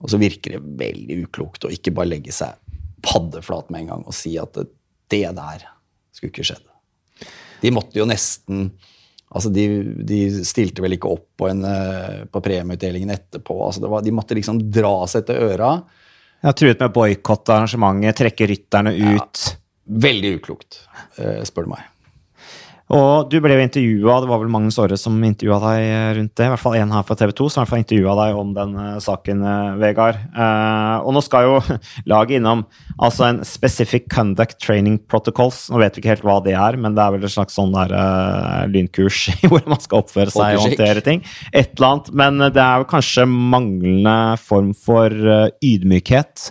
B: Og så virker det veldig uklokt å ikke bare legge seg paddeflat med en gang og si at det der skulle ikke skjedd. De måtte jo nesten Altså, de, de stilte vel ikke opp på, en, eh, på premieutdelingen etterpå. Altså, det var, de måtte liksom dra seg til øra.
A: Jeg har truet med boikott av arrangementet, trekke rytterne ut.
B: Veldig uklokt, eh, spør du meg.
A: Og du ble jo intervjua, det var vel Magnus Aare som intervjua deg eh, rundt det. I hvert fall en her fra TV 2 som i hvert fall intervjua deg om den eh, saken, eh, Vegard. Eh, og nå skal jo laget innom altså en Specific Conduct Training Protocols. Nå vet vi ikke helt hva det er, men det er vel et slags sånn der eh, lynkurs i hvordan man skal oppføre seg og håndtere ting. Et eller annet. Men det er jo kanskje manglende form for ydmykhet.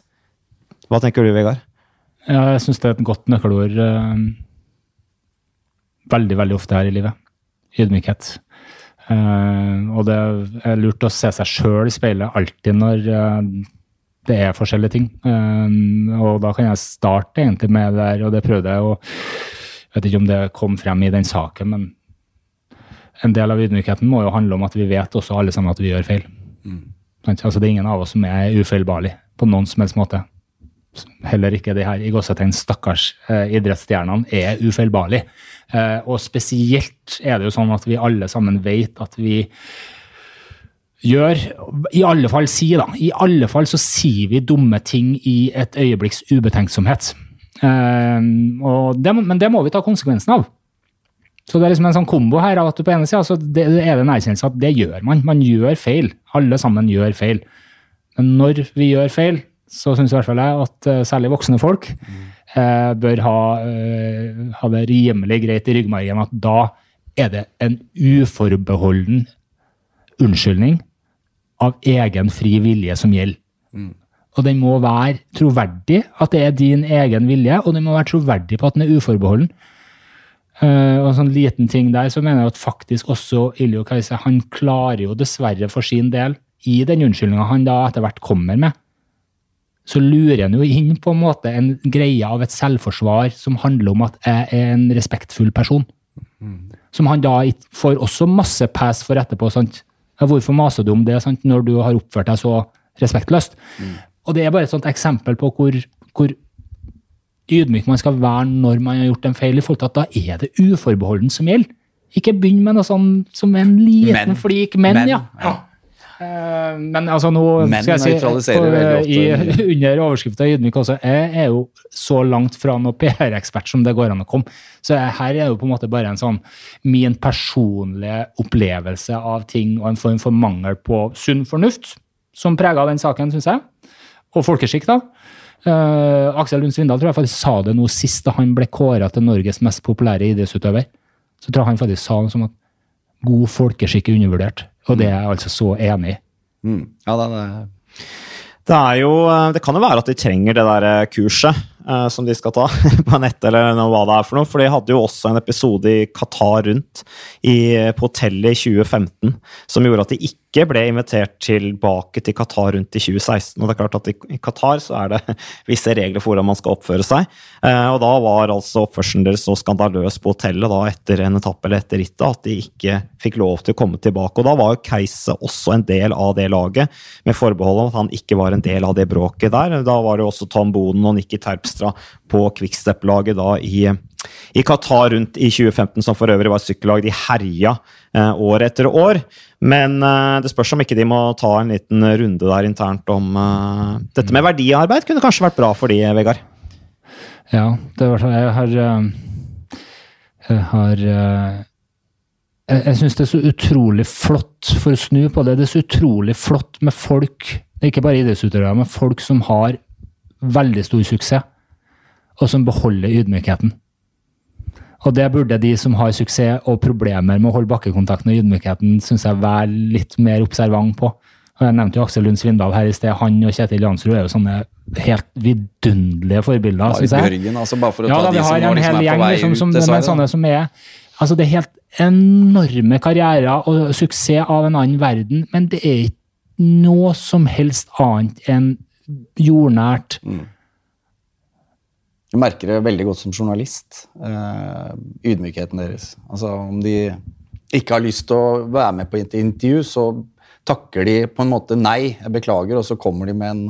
A: Hva tenker du, Vegard?
C: Ja, jeg syns det er et godt nøkkelord eh, veldig, veldig ofte her i livet. Ydmykhet. Uh, og det er lurt å se seg sjøl i speilet alltid når uh, det er forskjellige ting. Uh, og da kan jeg starte egentlig med det der, og det prøvde jeg. å vet ikke om det kom frem i den saken, men en del av ydmykheten må jo handle om at vi vet også alle sammen at vi gjør feil. Mm. Altså, det er ingen av oss som er ufeilbarlig på noen som helst måte heller ikke de her i gåsetegn stakkars idrettsstjernene er ufeilbarlige. Eh, og spesielt er det jo sånn at vi alle sammen vet at vi gjør I alle fall si, da. I alle fall så sier vi dumme ting i et øyeblikks ubetenksomhet. Eh, det, men det må vi ta konsekvensen av. Så det er liksom en sånn kombo her at du på ene sida så det, er det en erkjennelse at det gjør man. Man gjør feil. Alle sammen gjør feil. Men når vi gjør feil, så syns i hvert fall jeg at uh, særlig voksne folk uh, bør ha, uh, ha, det rimelig greit i ryggmargen at da er det en uforbeholden unnskyldning av egen fri vilje som gjelder. Mm. Og den må være troverdig, at det er din egen vilje, og den må være troverdig på at den er uforbeholden. Uh, og en sånn liten ting der, så mener jeg at faktisk også Iljo Kajse han klarer jo dessverre for sin del, i den unnskyldninga han da etter hvert kommer med, så lurer han jo inn på en måte en greie av et selvforsvar som handler om at jeg er en respektfull person. Mm. Som han da får også masse pass for etterpå. sant? Hvorfor maser du om det sant, når du har oppført deg så respektløst? Mm. Og det er bare et sånt eksempel på hvor, hvor ydmyk man skal være når man har gjort en feil, i forhold til at da er det uforbeholden som gjelder. Ikke begynn med noe sånn som en liten men, flik. Men, men ja. ja. Uh, men altså nå men, skal jeg si, på, i, under overskrifta 'ydmyk' også, jeg er jo så langt fra noen PR-ekspert som det går an å komme. Så her er jo på en måte bare en sånn min personlige opplevelse av ting og en form for mangel på sunn fornuft som prega den saken, syns jeg. Og folkeskikk, da. Uh, Aksel Lund Svindal tror jeg faktisk sa det noe sist da han ble kåra til Norges mest populære idrettsutøver. Så tror jeg han faktisk sa noe som at god folkeskikk er undervurdert. Og det er jeg altså så enig i.
B: Mm. Ja, det, det.
A: det er jo eh, Det kan jo være at de trenger det der eh, kurset uh, som de skal ta på nett, eller hva det er for noe. For de hadde jo også en episode i Qatar rundt i, på hotellet i 2015 som gjorde at de ikke ble invitert tilbake til Qatar rundt i 2016. Og det er klart at i Qatar så er det visse regler for hvordan man skal oppføre seg. Eh, og da var altså oppførselen deres så skandaløs på hotellet da etter en etappe eller etter rittet at de ikke fikk lov til å komme tilbake. Og da var jo Keise også en del av det laget, med forbehold om at han ikke var en del av det bråket der. Da var det også Tom Boden og Nikki Terpstra på Quickstep-laget da i i Qatar rundt i 2015, som for øvrig var et sykkellag de herja eh, år etter år. Men eh, det spørs om ikke de må ta en liten runde der internt om eh, Dette med verdiarbeid kunne kanskje vært bra for de, Vegard?
C: Ja, det var sånn Jeg har Jeg har jeg, jeg syns det er så utrolig flott, for å snu på det, det er så utrolig flott med folk, ikke bare idrettsutøvere, men folk som har veldig stor suksess, og som beholder ydmykheten. Og det burde de som har suksess og problemer med å holde bakkekontakten og ydmykheten, synes jeg være litt mer observant på. Og Jeg nevnte jo Aksel Lund Svindal her i sted. Han og Kjetil Jansrud er jo sånne helt vidunderlige forbilder.
B: Marit Bjørgen, altså bare for å ja, ta
C: de
B: som,
C: har liksom er på vei liksom, som, ut, dessverre. Sånne som er, altså Det er helt enorme karrierer og suksess av en annen verden, men det er ikke noe som helst annet enn jordnært. Mm
B: jeg merker det veldig godt som journalist. Uh, ydmykheten deres. Altså Om de ikke har lyst til å være med på intervju, så takker de på en måte nei, jeg beklager, og så kommer de med en,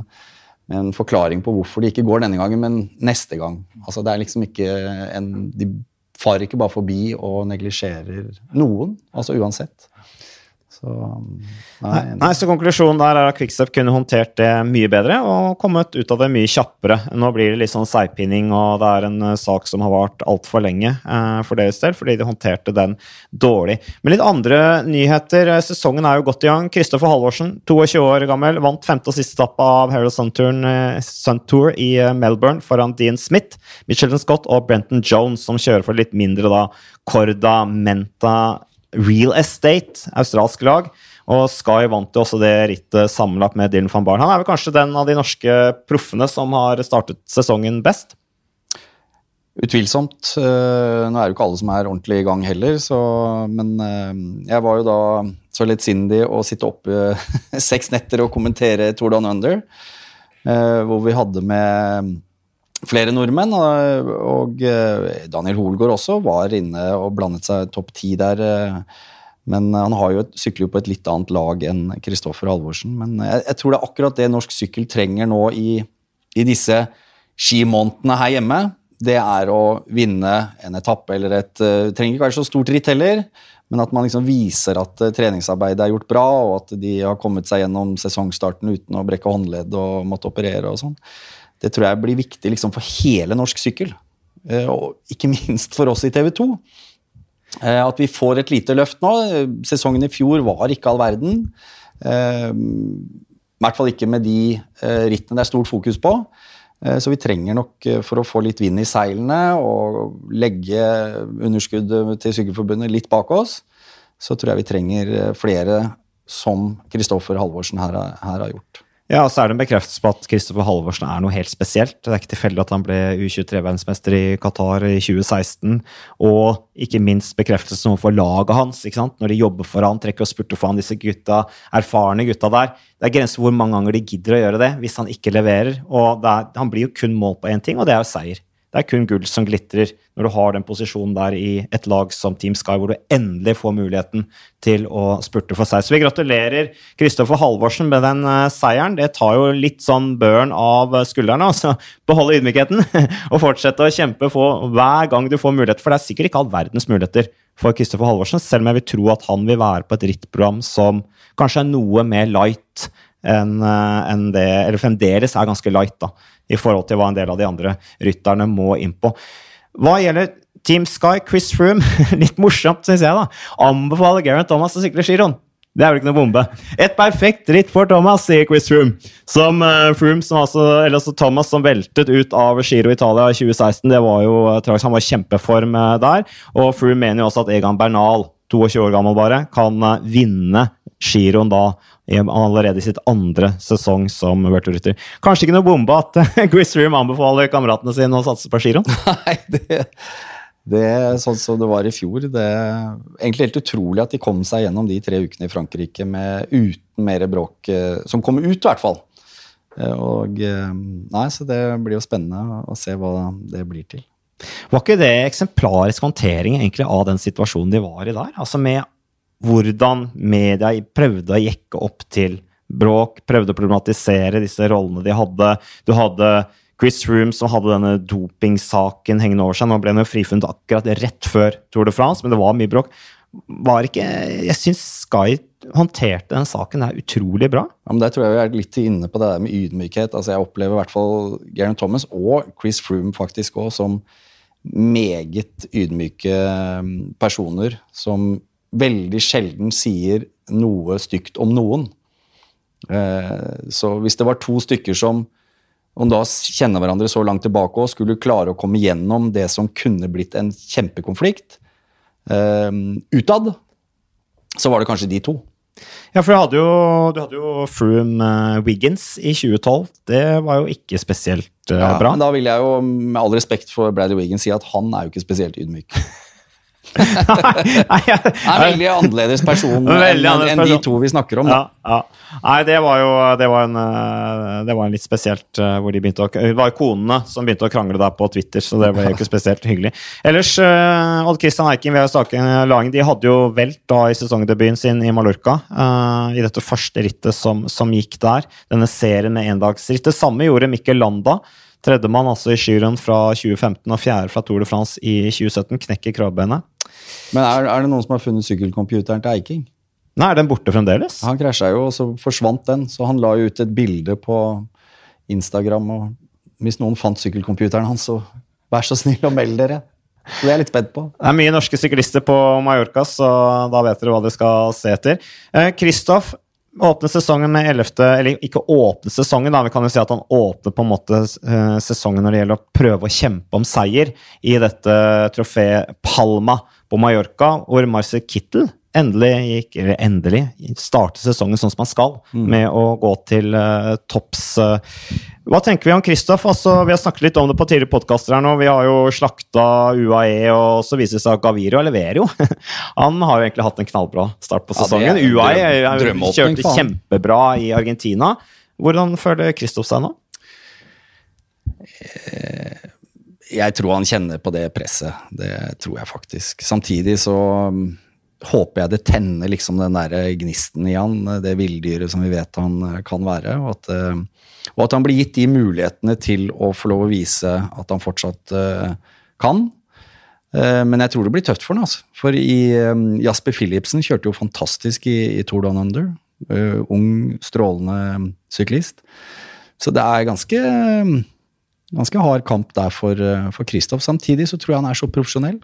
B: med en forklaring på hvorfor de ikke går denne gangen, men neste gang. Altså det er liksom ikke en, De farer ikke bare forbi og neglisjerer noen, altså uansett. Så,
A: nei, nei, så konklusjonen der er at Quickstep kunne håndtert det mye bedre og kommet ut av det mye kjappere. Nå blir det litt sånn seigpining, og det er en uh, sak som har vart altfor lenge eh, for deres del, fordi de håndterte den dårlig. Men litt andre nyheter. Eh, sesongen er jo godt i gang. Kristoffer Halvorsen, 22 år gammel, vant femte og siste etappe av Harold Sun Tour, uh, Sun Tour i Melbourne foran Dean Smith, Michelin Scott og Brenton Jones, som kjører for litt mindre da Corda Menta Real Estate, australsk lag. Og Sky vant jo også det rittet sammenlagt med Dylan van Barn. Han er vel kanskje den av de norske proffene som har startet sesongen best?
B: Utvilsomt. Eh, nå er jo ikke alle som er ordentlig i gang heller, så, men eh, jeg var jo da så lettsindig å sitte oppe seks netter og kommentere Tour Down Under, eh, hvor vi hadde med flere nordmenn. Og, eh, Daniel Hoelgaard også var inne og blandet seg topp ti der. Eh, men han har jo et, sykler jo på et litt annet lag enn Kristoffer Halvorsen. Men jeg, jeg, tror det er akkurat det norsk sykkel trenger nå i, i disse skimånedene her hjemme. Det er å vinne en etappe eller et uh, Trenger ikke være så stort ritt heller, men at man liksom viser at treningsarbeidet er gjort bra, og at de har kommet seg gjennom sesongstarten uten å brekke håndledd og måtte operere og sånn. Det tror jeg blir viktig liksom, for hele norsk sykkel. Eh, og ikke minst for oss i TV 2. Eh, at vi får et lite løft nå. Sesongen i fjor var ikke all verden. Eh, I hvert fall ikke med de rittene det er stort fokus på. Så vi trenger nok for å få litt vind i seilene og legge underskuddet til Sykkelforbundet litt bak oss, så tror jeg vi trenger flere som Kristoffer Halvorsen her, her har gjort.
A: Ja, og så er det en bekreftelse på at Kristoffer Halvorsen er noe helt spesielt. Det er ikke tilfeldig at han ble U23-verdensmester i Qatar i 2016. Og ikke minst bekreftelsen overfor laget hans. ikke sant? Når de jobber for han, trekker og spurter for han, disse gutta, erfarne gutta der. Det er grenser hvor mange ganger de gidder å gjøre det hvis han ikke leverer. Og er, han blir jo kun målt på én ting, og det er jo seier. Det er kun gull som glitrer når du har den posisjonen der i et lag som Team Sky, hvor du endelig får muligheten til å spurte for seg. Så vi gratulerer Kristoffer Halvorsen med den uh, seieren. Det tar jo litt sånn børen av skuldrene. altså Beholde ydmykheten og fortsette å kjempe for hver gang du får mulighet. For det er sikkert ikke all verdens muligheter for Kristoffer Halvorsen, selv om jeg vil tro at han vil være på et rittprogram som kanskje er noe mer light enn uh, en det Eller fremdeles er ganske light, da i forhold til hva en del av de andre rytterne må inn på. Hva gjelder Team Sky, Chris Froome, litt morsomt, syns jeg, da. Anbefaler Geraint Thomas å sykle giroen. Det er vel ikke noe bombe. Et perfekt ritt for Thomas, sier Chris Froome. Som uh, Froome, som altså, eller altså Thomas som veltet ut av Giro Italia i 2016. Det var jo uh, Han var kjempeform uh, der. Og Froome mener jo også at Egan Bernal, 22 år gammel bare, kan uh, vinne giroen da allerede i sitt andre sesong som Virtual Kanskje ikke noe bombe at Chris Room anbefaler kameratene sine å satse på giroen?
B: Nei, det, det er sånn som det var i fjor. Det er egentlig helt utrolig at de kom seg gjennom de tre ukene i Frankrike med, uten mer bråk, eh, som kom ut, i hvert fall. Eh, og eh, Nei, så det blir jo spennende å se hva det blir til.
A: Var ikke det eksemplarisk håndtering egentlig av den situasjonen de var i der? Altså med hvordan media prøvde å jekke opp til bråk, prøvde å problematisere disse rollene de hadde. Du hadde Chris Room som hadde denne dopingsaken hengende over seg. Nå ble han jo frifunnet akkurat rett før Tour de France, men det var mye bråk. Var ikke Jeg syns Sky håndterte den saken her utrolig bra.
B: Ja, men Der tror jeg vi er litt inne på det der med ydmykhet. Altså Jeg opplever i hvert fall Garen Thomas og Chris Froome faktisk òg som meget ydmyke personer som veldig sjelden sier noe stygt om noen. Eh, så hvis det var to stykker som om da kjenner hverandre så langt tilbake og skulle klare å komme gjennom det som kunne blitt en kjempekonflikt uh, utad, så var det kanskje de to.
A: Ja, for du hadde jo, du hadde jo Froome uh, Wiggins i 2012. Det var jo ikke spesielt uh, ja, bra.
B: Men da vil jeg jo med all respekt for Bradley Wiggins si at han er jo ikke spesielt ydmyk. Han er veldig annerledes person enn en de to vi snakker om.
A: Ja, ja. Nei, det var jo det var en, eh, det var en litt spesielt eh, hvor de begynte å Det var konene som begynte å krangle der på Twitter, så det var jo ikke spesielt hyggelig. Ellers, uh, Odd Christian Eiken ved Staken Lagen de hadde jo velt da i sesongdebuten sin i Mallorca. Uh, I dette første rittet som, som gikk der. Denne serien med endagsritt. Det samme gjorde Mikkel Landa. Tredjemann altså i Giron fra 2015 og fjerde fra Tour de France i 2017. Knekker kravbenet.
B: Men er, er, det noen som har funnet sykkelcomputeren til Eiking?
A: Nei, Er den borte fremdeles?
B: Han krasja jo, og så forsvant den. Så han la jo ut et bilde på Instagram. og Hvis noen fant sykkelcomputeren hans, så vær så snill og meld dere. Så det er jeg litt spent på.
A: Det er mye norske syklister på Mallorca, så da vet dere hva dere skal se etter. Kristoff eh, åpner sesongen med 11. Eller ikke åpne sesongen, da. Vi kan jo si at han åpner på en måte eh, sesongen når det gjelder å prøve å kjempe om seier i dette trofeet Palma på Mallorca, hvor Marcel Kittel endelig gikk Eller endelig starte sesongen sånn som man skal, mm. med å gå til uh, topps. Uh. Hva tenker vi om Kristoff? Altså, vi har snakket litt om det på tidligere podkaster her nå. Vi har jo slakta UAE, og så viser det seg at Gaviro leverer jo. han har jo egentlig hatt en knallbra start på sesongen. Ja, UAE kjørte kjempebra i Argentina. Hvordan føler Kristoff seg nå?
B: Eh jeg tror han kjenner på det presset. Det tror jeg faktisk. Samtidig så um, håper jeg det tenner liksom den der gnisten i han, det villdyret som vi vet han uh, kan være. Og at, uh, og at, han blir gitt de mulighetene til å få lov å vise at han fortsatt uh, kan. Men jeg tror det blir tøft for han. Altså. For i, Jasper Philipsen kjørte jo fantastisk i, i Tour Down Under. Ung, strålende syklist. Så det er ganske ganske hard kamp der for Kristoff. Samtidig så tror jeg han er så profesjonell.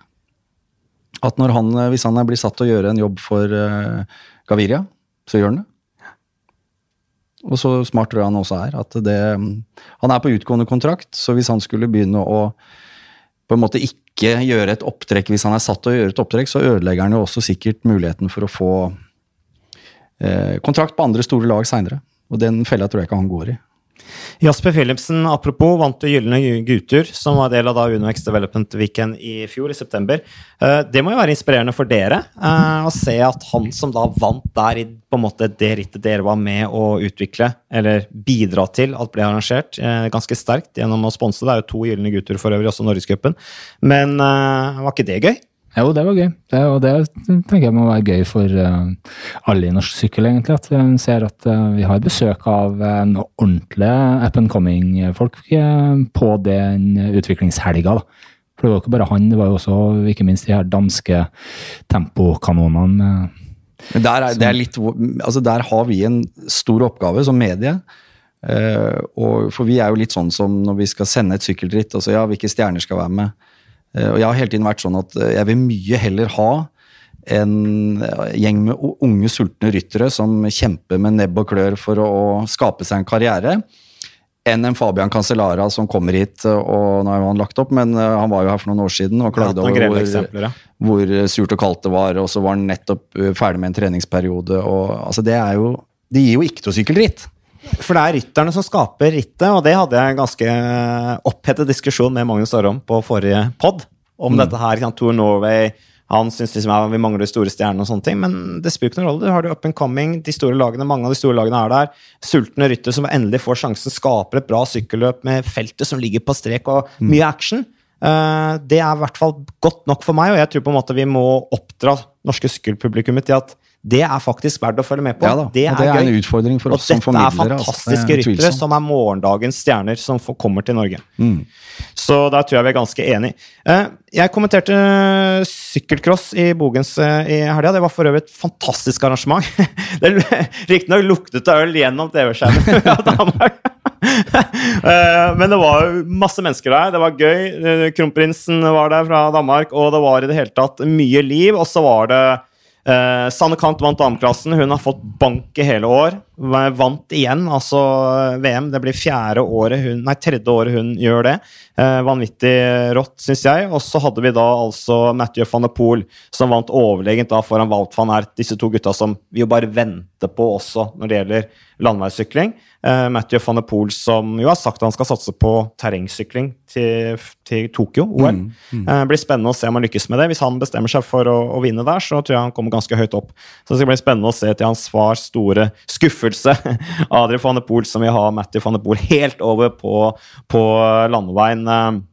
B: At han, hvis han blir satt til å gjøre en jobb for uh, Gaviria, så gjør han det. Og så smart tror jeg han også er. at det, Han er på utgående kontrakt, så hvis han skulle begynne å på en måte ikke gjøre et opptrekk hvis han er satt til å gjøre et opptrekk, så ødelegger han jo også sikkert muligheten for å få eh, kontrakt på andre store lag seinere. Og den fella tror jeg ikke han går i.
A: Jasper Philipsen, apropos, vant Gylne gutter, som var del av da UnoX Development Weekend i fjor, i september. Eh, det må jo være inspirerende for dere eh, å se at han som da vant der i på en måte det rittet dere var med å utvikle, eller bidra til at ble arrangert, eh, ganske sterkt gjennom å sponse. Det er jo to Gylne gutter for øvrig, også Norgescupen. Men var ikke det gøy?
C: Jo, det var gøy. Det, og det tenker jeg må være gøy for uh, alle i norsk sykkel, egentlig. At vi ser at uh, vi har besøk av uh, noen ordentlige up and coming-folk på den utviklingshelga. da. For det var ikke bare han, det var jo også ikke minst de her danske tempokanonene.
B: Der, er, er litt, altså der har vi en stor oppgave som medie. og for vi er jo litt sånn som når vi skal sende et sykkelritt. altså ja, Hvilke stjerner skal være med? Eh, og jeg har hele tiden vært sånn at eh, jeg vil mye heller ha en gjeng med unge, sultne ryttere som kjemper med nebb og klør for å skape seg en karriere, enn en Fabian Cancellara som kommer hit, og nå har han lagt opp, men eh, han var jo her for noen år siden og klagde over hvor, hvor, surt og kaldt det var, og så var han nettopp ferdig med en treningsperiode. og altså Det er jo, det gir jo ikke noe sykkelritt.
A: For det er rytterne som skaper rittet, og det hadde jeg en ganske opphetet diskusjon med Magnus Arom på forrige pod om mm. dette her. Tour Norway han syns liksom, ja, vi mangler store stjerner og sånne ting, men det spiller ikke noen rolle. Du har det up and coming, de store lagene, mange av de store lagene er der. Sultne ryttere som endelig får sjansen, skaper et bra sykkelløp med feltet som ligger på strek, og mm. mye action. Uh, det er i hvert fall godt nok for meg, og jeg tror på en måte vi må oppdra norske sykkelpublikummet til at det er faktisk verdt å følge med på.
B: Ja, det, er, det er en utfordring for oss som formidlere.
A: Og dette er altså. fantastiske altså. ryttere som er morgendagens stjerner som kommer til Norge. Mm. Så der tror jeg vi er ganske enige. Eh, jeg kommenterte sykkelcross i Bogens eh, i helga. Det var for øvrig et fantastisk arrangement. Riktignok luktet det øl gjennom TV-skjermen. Eh, men det var masse mennesker der. Det var gøy. Kronprinsen var der fra Danmark, og det var i det hele tatt mye liv. Og så var det Uh, Sanne Kant vant dameklassen. Hun har fått bank i hele år. Vant igjen, altså VM. Det blir fjerde året hun, nei, tredje året hun gjør det. Eh, vanvittig rått, syns jeg. Og så hadde vi da altså Mathieu van der Poel, som vant overlegent da foran Walt van Ert. Disse to gutta som vi jo bare venter på også når det gjelder landeveissykling. Uh, Mathieu van der Poel som jo har sagt at han skal satse på terrengsykling til, til Tokyo, OL. Mm, mm. Uh, blir spennende å se om han lykkes med det. Hvis han bestemmer seg for å, å, vinne der, så tror jeg han kommer ganske høyt opp. Så det skal bli spennende å se til hans fars store skuffelse. Adrian van der Poel, som vil ha Mathieu van der Poel helt over på, på landeveien. Uh,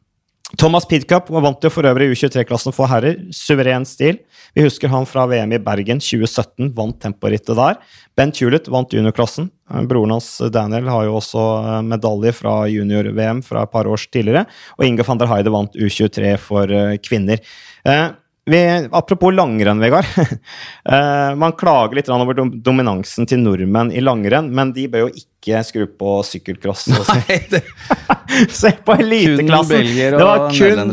A: Thomas Pidcup vant jo for øvrig U23-klassen for herrer. Suveren stil. Vi husker han fra VM i Bergen 2017, vant temporittet der. Ben Tulet vant juniorklassen. Broren hans Daniel har jo også eh, medalje fra junior-VM fra et par år tidligere. Og Inge van der Heide vant U23 for eh, kvinner. Eh, vi, apropos langrenn, Vegard. man klager litt over dominansen til nordmenn i langrenn, men de bør jo ikke skru på sykkelcross. Se på eliteklassen! Det,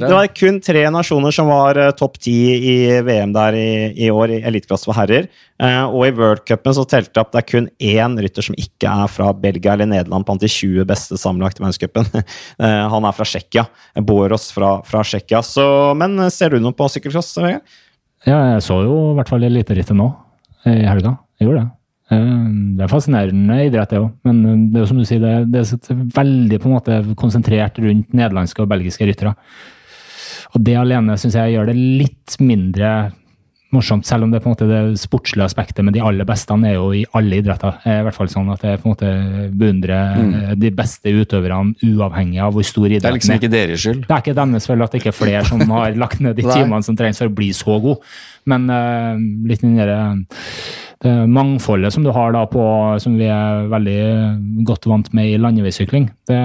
A: det, var kun tre nasjoner som var uh, topp ti i VM der i, i år, i eliteklasse for herrer. Uh, og i worldcupen så telte det opp det er kun én rytter som ikke er fra Belgia eller Nederland blant de 20 beste sammenlagt i verdenscupen. uh, han er fra Tsjekkia. Boros fra, fra Tsjekkia. Men ser du noe på sykkelcross?
C: Ja, jeg så jo i hvert fall eliterittet nå i helga. Jeg gjorde det. Det er fascinerende idrett, det òg. Men det er jo som du sier, det, det er veldig på en måte konsentrert rundt nederlandske og belgiske ryttere. Og det alene syns jeg gjør det litt mindre morsomt, selv om det er på en måte det sportslige aspektet. Men de aller beste er jo i alle idretter. I hvert fall sånn at jeg på en måte beundrer mm. Eh, de beste utøverne uavhengig av hvor stor idretten
B: er. Det er liksom ikke deres skyld?
C: Det er ikke deres skyld at det ikke er flere som har lagt ned de timene som trengs for å bli så god. Men uh, litt den derre det mangfoldet som du har da på, som vi er veldig godt vant med i landeveissykling, det,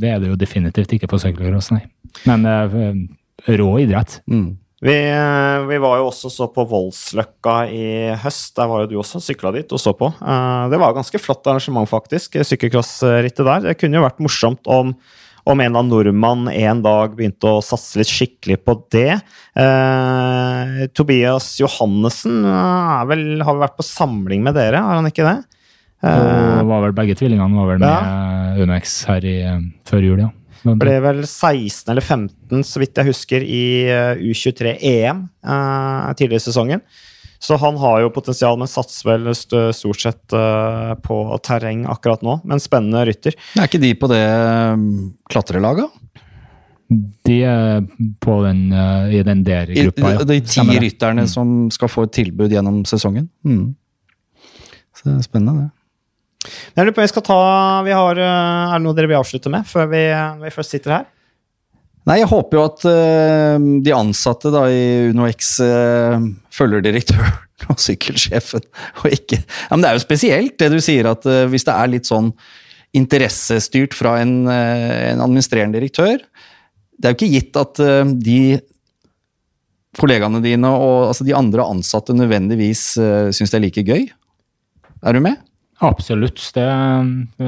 C: det, er det jo definitivt ikke på sykkelcross, nei. Men uh, rå idrett. Mm.
A: Vi, eh, vi, var jo også så på Voldsløkka i høst. Der var jo du også sykla dit og så på. Eh, det var ganske flott arrangement, faktisk. Sykkelcrossrittet der. Det kunne jo vært morsomt om, om en av nordmann en dag begynte å satse litt skikkelig på det. Eh, Tobias Johannessen vel, har vel vært på samling med dere, har han ikke det?
C: Eh, var vel Begge tvillingene var vel med ja. Unex her i, før jul, ja.
A: Ble vel 16 eller 15, så vidt jeg husker, i U23-EM eh, tidligere i sesongen. Så han har jo potensial, men satser vel stort sett uh, på terreng akkurat nå. Men spennende rytter.
B: Er ikke de på det um, klatrelaget?
C: De er på den, uh, i den der gruppa,
B: ja. De ti rytterne mm. som skal få et tilbud gjennom sesongen. Mm. Så det er spennende, det.
A: Jeg lurer på, vi skal ta, vi har, uh, Er det noe dere vil avslutte med før vi, vi først sitter her?
B: Nei, jeg håper jo at uh, de ansatte da, i UnoX uh, følger direktøren og sykkelsjefen, og ikke ja, Men det er jo spesielt det du sier, at uh, hvis det er litt sånn interessestyrt fra en, en, administrerende direktør Det er jo ikke gitt at de kollegaene dine og altså de andre ansatte nødvendigvis uh, syns det er like gøy. Er du med?
C: Absolutt. Det,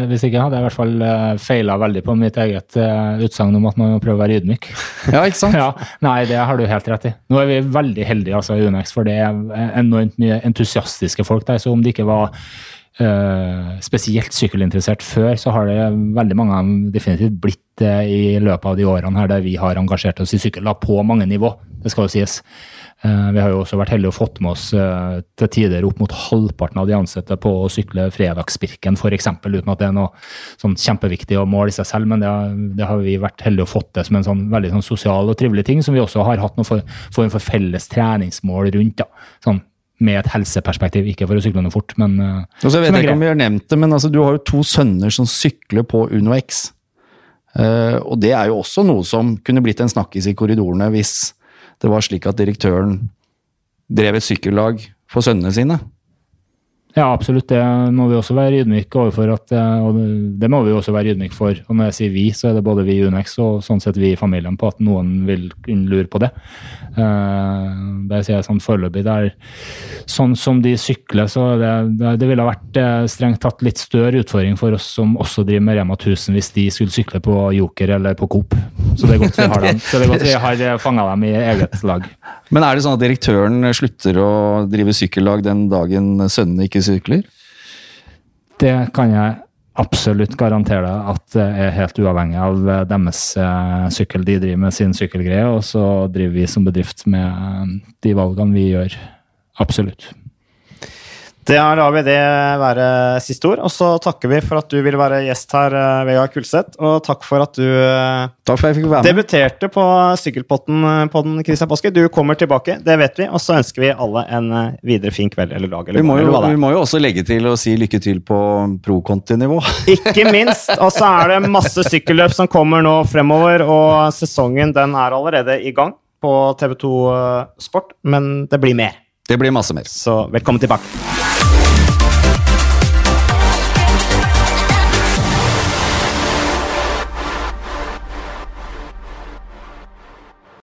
C: hvis ikke hadde jeg i hvert fall uh, feila veldig på mitt eget uh, utsagn om at man må prøve å være ydmyk.
B: Ja, ikke sant?
C: ja, nei, det har du helt rett i. Nå er vi veldig heldige altså, i Unex, for det er enormt mye entusiastiske folk der. Så om det ikke var uh, spesielt sykkelinteressert før, så har det veldig mange av dem definitivt blitt det i løpet av de årene her der vi har engasjert oss i sykkel, da, på mange nivå. Det skal jo sies. Eh, vi har jo også vært heldige og fått med oss eh, til tider opp mot halvparten av de ansatte på å sykle Fredagspirken f.eks., uten at det er noe sånn kjempeviktig å måle i seg selv, men det har, det har, vi vært heldige og fått det som en sånn veldig sånn sosial og trivelig ting, som vi også har hatt noen form for felles treningsmål rundt. da, sånn med et helseperspektiv, ikke for å sykle noe fort, men uh,
B: Jeg vet ikke om vi har nevnt det, men altså, du har jo to sønner som sykler på Uno X. Uh, og det er jo også noe som kunne blitt en snakkis i korridorene hvis det var slik at direktøren drev et sykkellag for sønnene sine.
C: Ja, absolutt. Det må vi også være ydmyke overfor. At, eh, og det må vi også være ydmyke for. Og når jeg sier vi, så er det både vi i Unex og sånn sett vi i familien på at noen vil lure på det. Uh, det sier jeg sånn foreløpig. Sånn som de sykler, så det, det, ville vært uh, strengt tatt litt større utfordring for oss som også driver med Rema 1000, hvis de skulle sykle på Joker eller på Coop. Så det er godt vi har dem. Så det er godt vi har fanga dem i eget lag.
B: Men er det sånn at direktøren slutter å drive sykkellag den dagen sønnene ikke sykler?
C: Det kan jeg absolutt garantere deg at det er helt uavhengig av deres eh, sykkel. De driver med sin sykkelgreie, og så driver vi som bedrift med eh, de valgene vi gjør. Absolutt.
A: Det lar vi det være siste ord. Og så takker vi for at du ville være gjest her, eh, Vegard Kulseth. Og takk for at du
B: eh, takk for jeg fikk være
A: med. debuterte på Sykkelpotten eh, på den, Christian Påske. Du kommer tilbake, det vet vi. Og så ønsker vi alle en videre fin kveld eller dag. Eller
B: vi, må jo, vi må jo også legge til å si lykke til på pro-kontinivå.
A: Ikke minst. Og så er det masse sykkelløp som kommer nå fremover, og sesongen den er allerede i gang på TV2 Sport, men det blir mer.
B: Det blir masse mer.
A: Så velkommen tilbake.